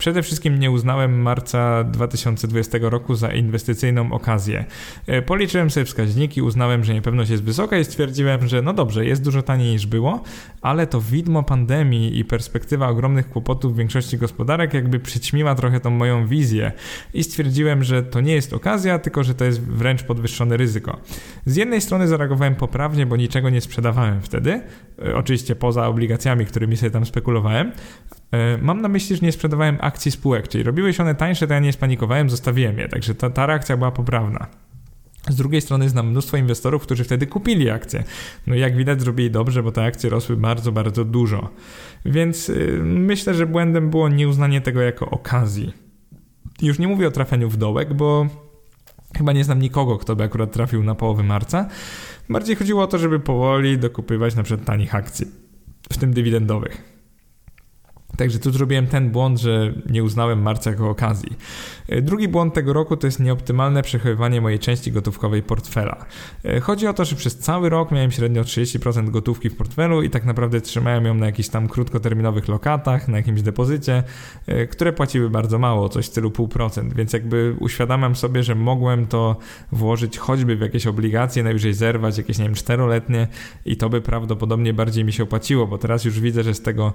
Przede wszystkim nie uznałem marca 2020 roku za inwestycyjną okazję. E, policzyłem sobie wskaźniki, uznałem, że niepewność jest wysoka i stwierdziłem, że no dobrze, jest dużo taniej niż było, ale to widmo pandemii i perspektywa ogromnych kłopotów w większości gospodarek jakby przyćmiła trochę tą moją wizję i stwierdziłem, że to nie jest okazja, tylko że to jest wręcz podwyższone ryzyko. Z jednej strony zareagowałem poprawnie, bo niczego nie sprzedawałem wtedy, e, oczywiście poza obligacjami, którymi sobie tam spekulowałem, mam na myśli, że nie sprzedawałem akcji spółek, czyli robiły się one tańsze, to ja nie spanikowałem, zostawiłem je, także ta, ta reakcja była poprawna. Z drugiej strony znam mnóstwo inwestorów, którzy wtedy kupili akcje. No i jak widać zrobili dobrze, bo te akcje rosły bardzo, bardzo dużo. Więc yy, myślę, że błędem było nieuznanie tego jako okazji. Już nie mówię o trafianiu w dołek, bo chyba nie znam nikogo, kto by akurat trafił na połowy marca. Bardziej chodziło o to, żeby powoli dokupywać na przykład tanich akcji, w tym dywidendowych. Także tu zrobiłem ten błąd, że nie uznałem marca jako okazji. E, drugi błąd tego roku to jest nieoptymalne przechowywanie mojej części gotówkowej portfela. E, chodzi o to, że przez cały rok miałem średnio 30% gotówki w portfelu i tak naprawdę trzymałem ją na jakichś tam krótkoterminowych lokatach, na jakimś depozycie, e, które płaciły bardzo mało, coś w stylu 0,5%, więc jakby uświadamiam sobie, że mogłem to włożyć choćby w jakieś obligacje, najwyżej zerwać, jakieś nie wiem, czteroletnie i to by prawdopodobnie bardziej mi się opłaciło, bo teraz już widzę, że z tego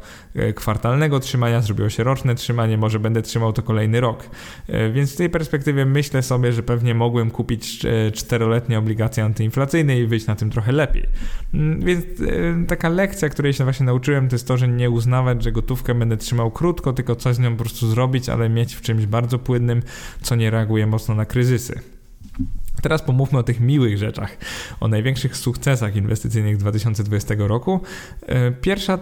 kwartalnego trzymania zrobiło się roczne trzymanie, może będę trzymał to kolejny rok. Więc w tej perspektywie myślę sobie, że pewnie mogłem kupić e, czteroletnie obligacje antyinflacyjne i wyjść na tym trochę lepiej. Mm, więc e, taka lekcja, której się właśnie nauczyłem, to jest to, że nie uznawać, że gotówkę będę trzymał krótko, tylko coś z nią po prostu zrobić, ale mieć w czymś bardzo płynnym, co nie reaguje mocno na kryzysy. Teraz pomówmy o tych miłych rzeczach, o największych sukcesach inwestycyjnych 2020 roku. E, pierwsza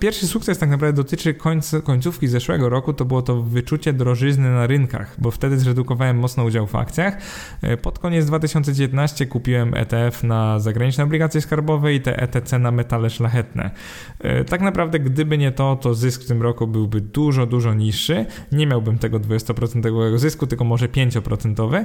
Pierwszy sukces tak naprawdę dotyczy końc, końcówki zeszłego roku, to było to wyczucie drożyzny na rynkach, bo wtedy zredukowałem mocno udział w akcjach. E, pod koniec 2019 kupiłem ETF na zagraniczne obligacje skarbowe i te ETC na metale szlachetne. E, tak naprawdę gdyby nie to, to zysk w tym roku byłby dużo, dużo niższy. Nie miałbym tego 20% zysku, tylko może 5%.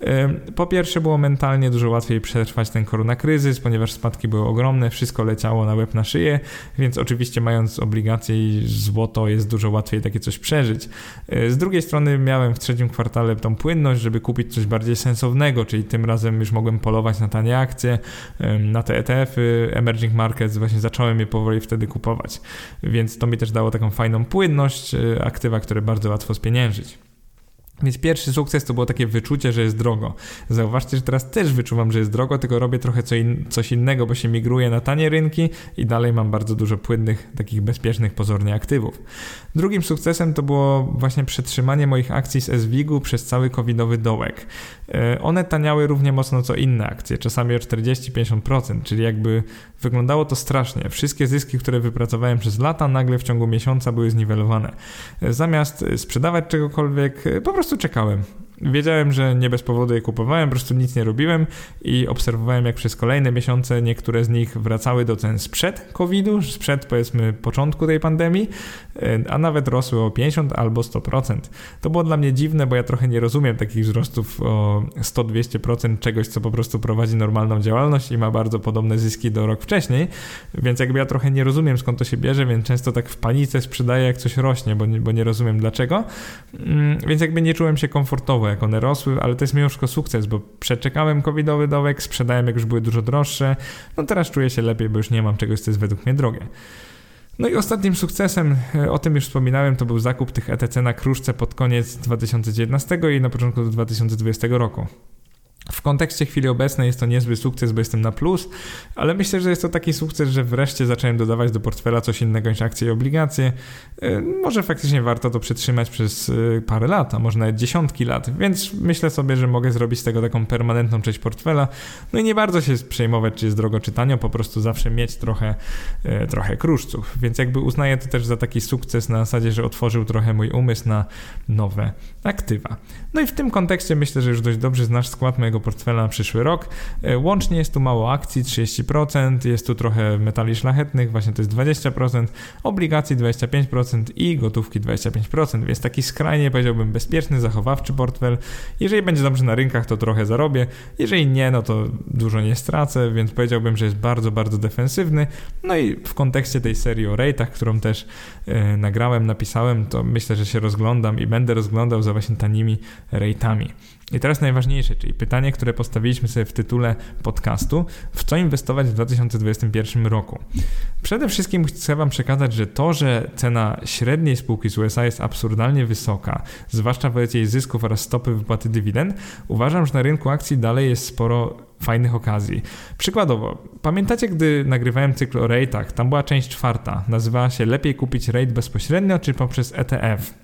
E, po pierwsze było mentalnie dużo łatwiej przetrwać ten koronakryzys, ponieważ spadki były ogromne, wszystko leciało na łeb na szyję, więc oczywiście oczywiście mając obligacje i złoto jest dużo łatwiej takie coś przeżyć. E, z drugiej strony miałem w trzecim kwartale tą płynność, żeby kupić coś bardziej sensownego, czyli tym razem już mogłem polować na tanie akcje, na te ETF-y, emerging markets, właśnie zacząłem je powoli wtedy kupować. Więc to mi też dało taką fajną płynność, e, aktywa, które bardzo łatwo spieniężyć. Więc pierwszy sukces to było takie wyczucie, że jest drogo. Zauważcie, że teraz też wyczuwam, że jest drogo, tylko robię trochę co in, coś innego, bo się migruje na tanie rynki i dalej mam bardzo dużo płynnych, takich bezpiecznych pozornie aktywów. Drugim sukcesem to było właśnie przetrzymanie moich akcji z SWIG-u przez cały covidowy dołek. E, one taniały równie mocno co inne akcje, czasami o 40-50%, czyli jakby wyglądało to strasznie. Wszystkie zyski, które wypracowałem przez lata, nagle w ciągu miesiąca były zniwelowane. E, zamiast sprzedawać czegokolwiek, e, po prostu czekałem. Wiedziałem, że nie bez powodu je kupowałem, po prostu nic nie robiłem i obserwowałem, jak przez kolejne miesiące niektóre z nich wracały do cen sprzed COVID-u, sprzed powiedzmy początku tej pandemii, a nawet rosły o 50 albo 100%. To było dla mnie dziwne, bo ja trochę nie rozumiem takich wzrostów o 100-200% czegoś, co po prostu prowadzi normalną działalność i ma bardzo podobne zyski do rok wcześniej, więc jakby ja trochę nie rozumiem skąd to się bierze, więc często tak w panice sprzedaję jak coś rośnie, bo nie, bo nie rozumiem dlaczego, mm, więc jakby nie czułem się komfortowo jak one rosły, ale to jest mimo wszystko sukces, bo przeczekałem covidowy dołek, sprzedałem jak już były dużo droższe, no teraz czuję się lepiej, bo już nie mam czegoś, co jest według mnie drogie. No i ostatnim sukcesem, e, o tym już wspominałem, to był zakup tych ETC na kruszce pod koniec 2019 i na początku 2020 roku. W kontekście chwili obecnej jest to niezły sukces, bo jestem na plus, ale myślę, że jest to taki sukces, że wreszcie zacząłem dodawać do portfela coś innego niż akcje i obligacje. E, może faktycznie warto to przytrzymać przez e, parę lat, a może nawet dziesiątki lat, więc myślę sobie, że mogę zrobić z tego taką permanentną część portfela. No i nie bardzo się przejmować, czy jest drogo, czy tanio, po prostu zawsze mieć trochę, e, trochę kruszców. Więc jakby uznaję to też za taki sukces na zasadzie, że otworzył trochę mój umysł na nowe aktywa. No i w tym kontekście myślę, że już dość dobrze znasz skład mojego portfela na przyszły rok. E, łącznie jest tu mało akcji, 30%, jest tu trochę metali szlachetnych, właśnie to jest 20%, obligacji 25% i gotówki 25%, więc taki skrajnie powiedziałbym bezpieczny, zachowawczy portfel. Jeżeli będzie dobrze na rynkach, to trochę zarobię, jeżeli nie, no to dużo nie stracę, więc powiedziałbym, że jest bardzo, bardzo defensywny. No i w kontekście tej serii o rate'ach, którą też e, nagrałem, napisałem, to myślę, że się rozglądam i będę rozglądał za właśnie tanimi rate'ami. I teraz najważniejsze, czyli pytanie, które postawiliśmy sobie w tytule podcastu, w co inwestować w 2021 roku. Przede wszystkim chcę Wam przekazać, że to, że cena średniej spółki z USA jest absurdalnie wysoka, zwłaszcza wobec jej zysków oraz stopy wypłaty dywidend, uważam, że na rynku akcji dalej jest sporo fajnych okazji. Przykładowo, pamiętacie, gdy nagrywałem cykl o rate'ach, tam była część czwarta, nazywała się Lepiej kupić rate bezpośrednio czy poprzez ETF.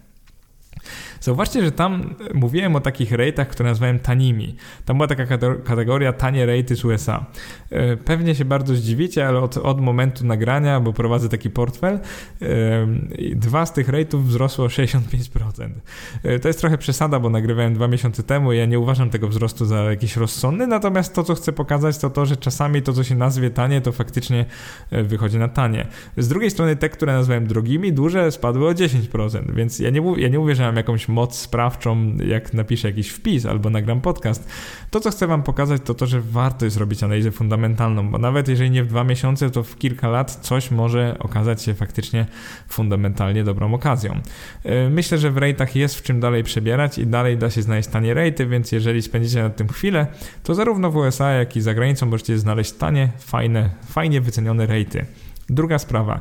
Zauważcie, że tam mówiłem o takich rate'ach, które nazwałem tanimi. Tam była taka kategoria tanie rate'y z USA. E, pewnie się bardzo zdziwicie, ale od, od momentu nagrania, bo prowadzę taki portfel, e, dwa z tych rate'ów wzrosło o 65%. E, to jest trochę przesada, bo nagrywałem dwa miesiące temu i ja nie uważam tego wzrostu za jakiś rozsądny, natomiast to, co chcę pokazać, to to, że czasami to, co się nazwie tanie, to faktycznie wychodzi na tanie. Z drugiej strony te, które nazwałem drogimi, duże spadły o 10%, więc ja nie, ja nie mówię, że mam jakąś moc sprawczą, jak napiszę jakiś wpis albo nagram podcast. To, co chcę Wam pokazać, to to, że warto jest robić analizę fundamentalną, bo nawet jeżeli nie w dwa miesiące, to w kilka lat coś może okazać się faktycznie fundamentalnie dobrą okazją. E, myślę, że w rejtach jest w czym dalej przebierać i dalej da się znaleźć tanie rejty, więc jeżeli spędzicie nad tym chwilę, to zarówno w USA, jak i za granicą możecie znaleźć tanie, fajne, fajnie wycenione rejty. Druga sprawa.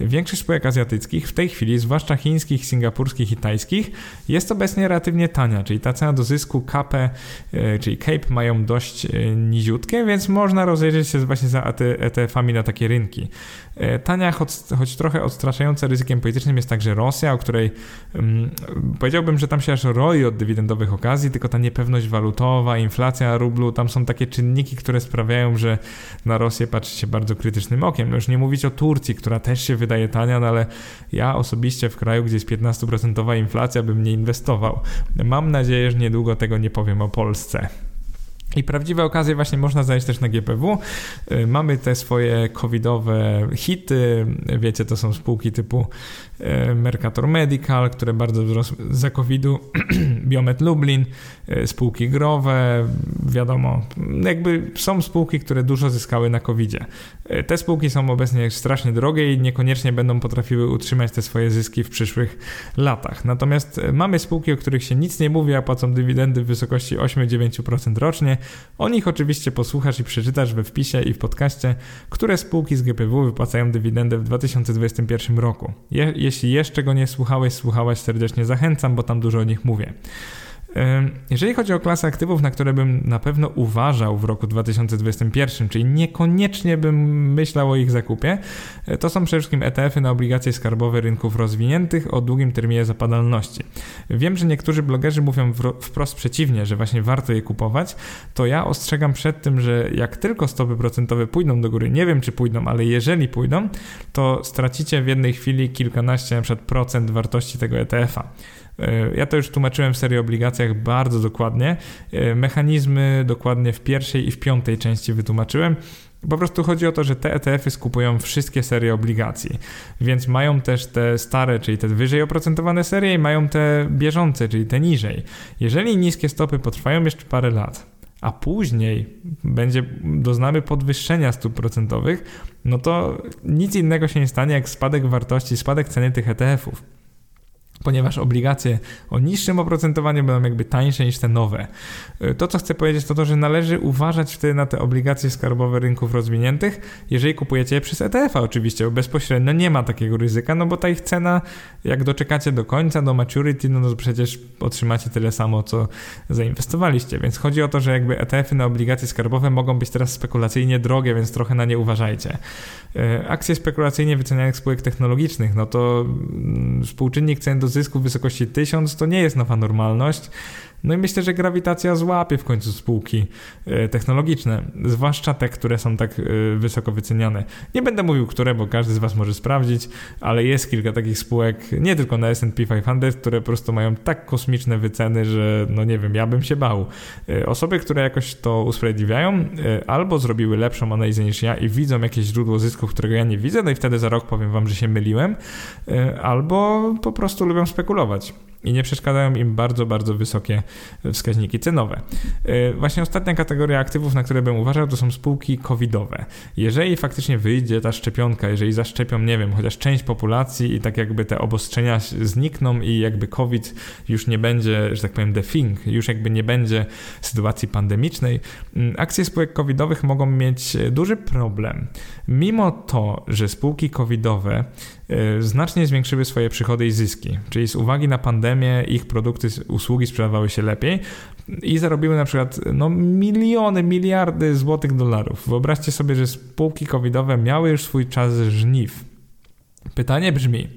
Większość spółek azjatyckich w tej chwili, zwłaszcza chińskich, singapurskich i tajskich, jest obecnie relatywnie tania, czyli ta cena do zysku KP, e, czyli CAPE mają dość e, niziutkie, więc można rozejrzeć się właśnie za ETF-ami na takie rynki. E, tania, choć, choć trochę odstraszająca ryzykiem politycznym jest także Rosja, o której um, powiedziałbym, że tam się aż roi od dywidendowych okazji, tylko ta niepewność walutowa, inflacja rublu, tam są takie czynniki, które sprawiają, że na Rosję patrzy się bardzo krytycznym okiem. No już nie mówić o Turcji, która też się wydaje tania, no ale ja osobiście w kraju, gdzie jest 15% inflacja, bym nie inwestował. Mam nadzieję, że niedługo tego nie powiem o Polsce. I prawdziwe okazje właśnie można znaleźć też na GPW. Y, mamy te swoje covidowe hity, wiecie, to są spółki typu Mercator Medical, które bardzo wzrosły za covidu, Biomet Lublin, y, spółki growe, wiadomo, jakby są spółki, które dużo zyskały na covidzie. Te spółki są obecnie strasznie drogie i niekoniecznie będą potrafiły utrzymać te swoje zyski w przyszłych latach. Natomiast mamy spółki, o których się nic nie mówi, a płacą dywidendy w wysokości 8-9% rocznie, o nich oczywiście posłuchasz i przeczytasz we wpisie i w podcaście, które spółki z GPW wypłacają dywidendę w 2021 roku. Je jeśli jeszcze go nie słuchałeś, słuchałaś, serdecznie zachęcam, bo tam dużo o nich mówię. Jeżeli chodzi o klasy aktywów, na które bym na pewno uważał w roku 2021, czyli niekoniecznie bym myślał o ich zakupie, e, to są przede wszystkim ETF-y na obligacje skarbowe rynków rozwiniętych o długim terminie zapadalności. Wiem, że niektórzy blogerzy mówią wprost przeciwnie, że właśnie warto je kupować, to ja ostrzegam przed tym, że jak tylko stopy procentowe pójdą do góry, nie wiem czy pójdą, ale jeżeli pójdą, to stracicie w jednej chwili kilkanaście na przykład procent wartości tego ETF-a. E, ja to już tłumaczyłem w serii obligacjach bardzo dokładnie. E, mechanizmy dokładnie w pierwszej i w piątej części wytłumaczyłem. Po prostu chodzi o to, że te ETF-y skupują wszystkie serie obligacji, więc mają też te stare, czyli te wyżej oprocentowane serie i mają te bieżące, czyli te niżej. Jeżeli niskie stopy potrwają jeszcze parę lat, a później będzie doznamy podwyższenia stóp procentowych, no to nic innego się nie stanie jak spadek wartości, spadek ceny tych ETF-ów. Ponieważ obligacje o niższym oprocentowaniu będą jakby tańsze niż te nowe. Y, to, co chcę powiedzieć, to to, że należy uważać wtedy na te obligacje skarbowe rynków rozwiniętych, jeżeli kupujecie je przez ETF-a oczywiście, bo bezpośrednio nie ma takiego ryzyka, no bo ta ich cena, jak doczekacie do końca, do maturity, no to przecież otrzymacie tyle samo, co zainwestowaliście, więc chodzi o to, że jakby ETF-y na obligacje skarbowe mogą być teraz spekulacyjnie drogie, więc trochę na nie uważajcie. Y, akcje spekulacyjnie wycenianych spółek technologicznych, no to mm, współczynnik cen do zysku w wysokości 1000 to nie jest nowa normalność. No i myślę, że grawitacja złapie w końcu spółki e, technologiczne, zwłaszcza te, które są tak e, wysoko wyceniane. Nie będę mówił, które, bo każdy z Was może sprawdzić, ale jest kilka takich spółek, nie tylko na S&P 500, które po prostu mają tak kosmiczne wyceny, że no nie wiem, ja bym się bał. E, osoby, które jakoś to usprawiedliwiają, albo zrobiły lepszą analizę niż ja i widzą jakieś źródło zysków, którego ja nie widzę, no i wtedy za rok powiem Wam, że się myliłem, albo po prostu lubią spekulować i nie przeszkadzają im bardzo, bardzo wysokie wskaźniki cenowe. E, właśnie ostatnia kategoria aktywów, na które bym uważał, to są spółki covidowe. Jeżeli faktycznie wyjdzie ta szczepionka, jeżeli zaszczepią, nie wiem, chociaż część populacji i tak jakby te obostrzenia znikną i jakby COVID już nie będzie, że tak powiem, the thing, już jakby nie będzie sytuacji pandemicznej, mm, akcje spółek covidowych mogą mieć duży problem. Mimo to, że spółki covidowe E, znacznie zwiększyły swoje przychody i zyski. Czyli z uwagi na pandemię ich produkty, usługi sprzedawały się lepiej i zarobiły na przykład no, miliony, miliardy złotych dolarów. Wyobraźcie sobie, że spółki covidowe miały już swój czas żniw. Pytanie brzmi,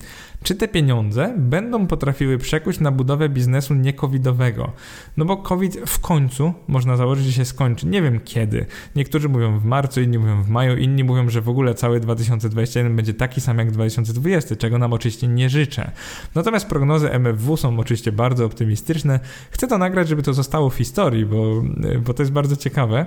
czy te pieniądze będą potrafiły przekuć na budowę biznesu niekowidowego. No bo COVID w końcu, można założyć, że się skończy. Nie wiem kiedy. Niektórzy mówią w marcu, inni mówią w maju, inni mówią, że w ogóle cały 2021 będzie taki sam jak 2020, czego nam oczywiście nie życzę. Natomiast prognozy MFW są oczywiście bardzo optymistyczne. Chcę to nagrać, żeby to zostało w historii, bo, bo to jest bardzo ciekawe,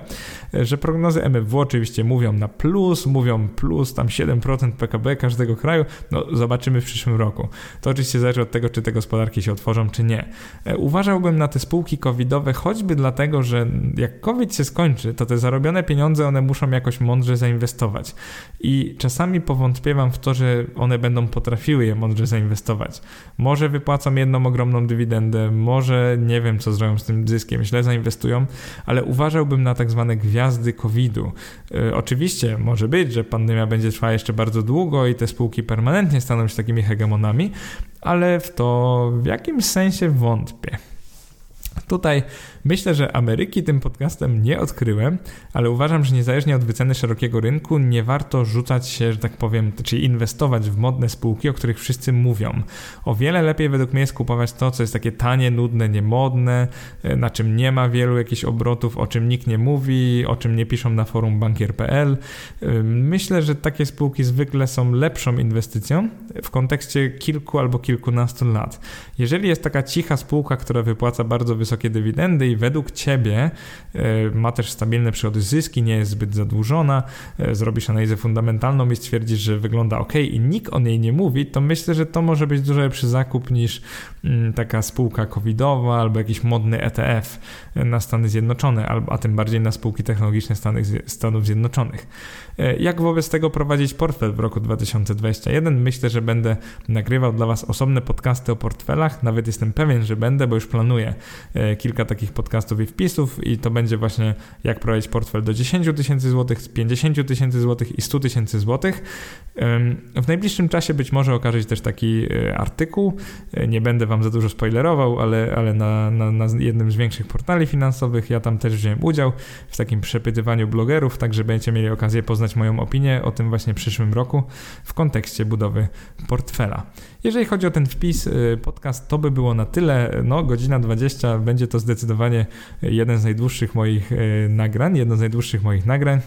że prognozy MFW oczywiście mówią na plus, mówią plus tam 7% PKB każdego kraju. No zobaczymy w przyszłym roku roku. To oczywiście zależy od tego, czy te gospodarki się otworzą, czy nie. E, uważałbym na te spółki covidowe choćby dlatego, że jak COVID się skończy, to te zarobione pieniądze one muszą jakoś mądrze zainwestować. I czasami powątpiewam w to, że one będą potrafiły je mądrze zainwestować. Może wypłacą jedną ogromną dywidendę, może nie wiem, co zrobią z tym zyskiem, źle zainwestują, ale uważałbym na tak zwane gwiazdy COVID-u. Yy, oczywiście może być, że pandemia będzie trwała jeszcze bardzo długo i te spółki permanentnie staną się takimi hegemonami demonami, ale w to w jakimś sensie wątpię. Tutaj myślę, że Ameryki tym podcastem nie odkryłem, ale uważam, że niezależnie od wyceny szerokiego rynku, nie warto rzucać się, że tak powiem, czyli inwestować w modne spółki, o których wszyscy mówią. O wiele lepiej według mnie jest kupować to, co jest takie tanie, nudne, niemodne, e, na czym nie ma wielu jakichś obrotów, o czym nikt nie mówi, o czym nie piszą na forum bankier.pl. E, myślę, że takie spółki zwykle są lepszą inwestycją w kontekście kilku albo kilkunastu lat. Jeżeli jest taka cicha spółka, która wypłaca bardzo wysokie dywidendy i według ciebie e, ma też stabilne przychody zyski, nie jest zbyt zadłużona, e, zrobisz analizę fundamentalną i stwierdzisz, że wygląda ok i nikt o niej nie mówi, to myślę, że to może być dużo lepszy zakup niż mm, taka spółka covidowa albo jakiś modny ETF na Stany Zjednoczone, a tym bardziej na spółki technologiczne Stanów Zjednoczonych. E, jak wobec tego prowadzić portfel w roku 2021? Myślę, że będę nagrywał dla Was osobne podcasty o portfelach. Nawet jestem pewien, że będę, bo już planuję e, kilka takich podcastów i wpisów i to będzie właśnie jak prowadzić portfel do 10 tysięcy złotych, 50 tysięcy złotych i 100 tysięcy złotych. W najbliższym czasie być może okaże się też taki e, artykuł. Nie będę Wam za dużo spoilerował, ale, ale na, na, na jednym z większych portali finansowych ja tam też wziąłem udział w takim przepytywaniu blogerów, także będziecie mieli okazję poznać moją opinię o tym właśnie przyszłym roku w kontekście budowy portfela. Jeżeli chodzi o ten wpis, y, podcast, to by było na tyle. No, godzina 20 będzie to zdecydowanie jeden z najdłuższych moich y, nagrań, jedno z najdłuższych moich nagrań.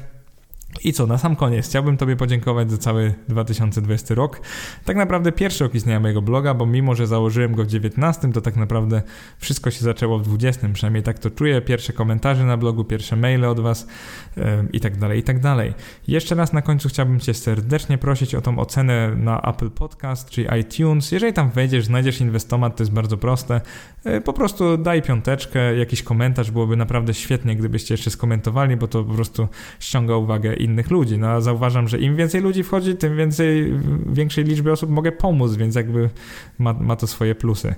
I co, na sam koniec chciałbym Tobie podziękować za cały 2020 rok. Tak naprawdę pierwszy rok istnienia mojego bloga, bo mimo, że założyłem go w 19, to tak naprawdę wszystko się zaczęło w 20, przynajmniej tak to czuję. Pierwsze komentarze na blogu, pierwsze maile od Was yy, i tak dalej, i tak dalej. Jeszcze raz na końcu chciałbym Cię serdecznie prosić o tą ocenę na Apple Podcast czy iTunes. Jeżeli tam wejdziesz, znajdziesz inwestomat, to jest bardzo proste. Yy, po prostu daj piąteczkę, jakiś komentarz, byłoby naprawdę świetnie, gdybyście jeszcze skomentowali, bo to po prostu ściąga uwagę i innych ludzi. No a zauważam, że im więcej ludzi wchodzi, tym więcej, większej liczbie osób mogę pomóc, więc jakby ma, ma to swoje plusy.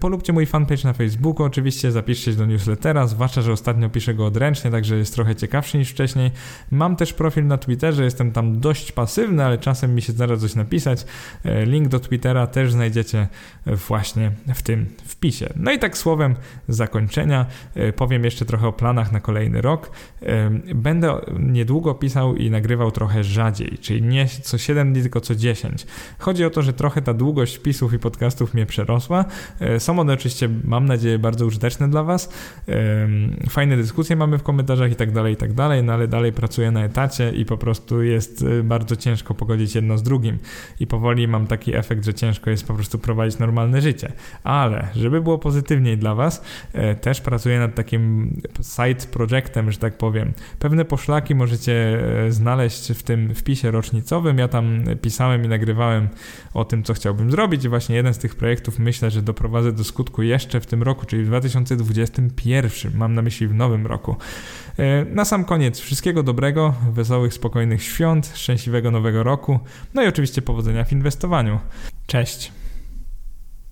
Polubcie mój fanpage na Facebooku, oczywiście zapiszcie się do newslettera, zwłaszcza, że ostatnio piszę go odręcznie, także jest trochę ciekawszy niż wcześniej. Mam też profil na Twitterze, jestem tam dość pasywny, ale czasem mi się zdarza coś napisać. E, link do Twittera też znajdziecie właśnie w tym wpisie. No i tak słowem zakończenia e, powiem jeszcze trochę o planach na kolejny rok. Będę niedługo pisał i nagrywał trochę rzadziej, czyli nie co 7 dni, tylko co 10. Chodzi o to, że trochę ta długość wpisów i podcastów mnie przerosła. Są one oczywiście, mam nadzieję, bardzo użyteczne dla Was. Fajne dyskusje mamy w komentarzach i tak dalej, i tak dalej, no ale dalej pracuję na etacie i po prostu jest bardzo ciężko pogodzić jedno z drugim. I powoli mam taki efekt, że ciężko jest po prostu prowadzić normalne życie. Ale żeby było pozytywniej dla Was, e, też pracuję nad takim side projectem, że tak powiem. Pewne poszlaki możecie e, znaleźć w tym wpisie rocznicowym. Ja tam pisałem i nagrywałem o tym, co chciałbym zrobić i właśnie jeden z tych projektów myślę, że doprowadzę do skutku jeszcze w tym roku, czyli w 2021. Mam na myśli w nowym roku. E, na sam koniec wszystkiego dobrego, wesołych, spokojnych świąt, szczęśliwego nowego roku, no i oczywiście powodzenia w inwestowaniu. Cześć!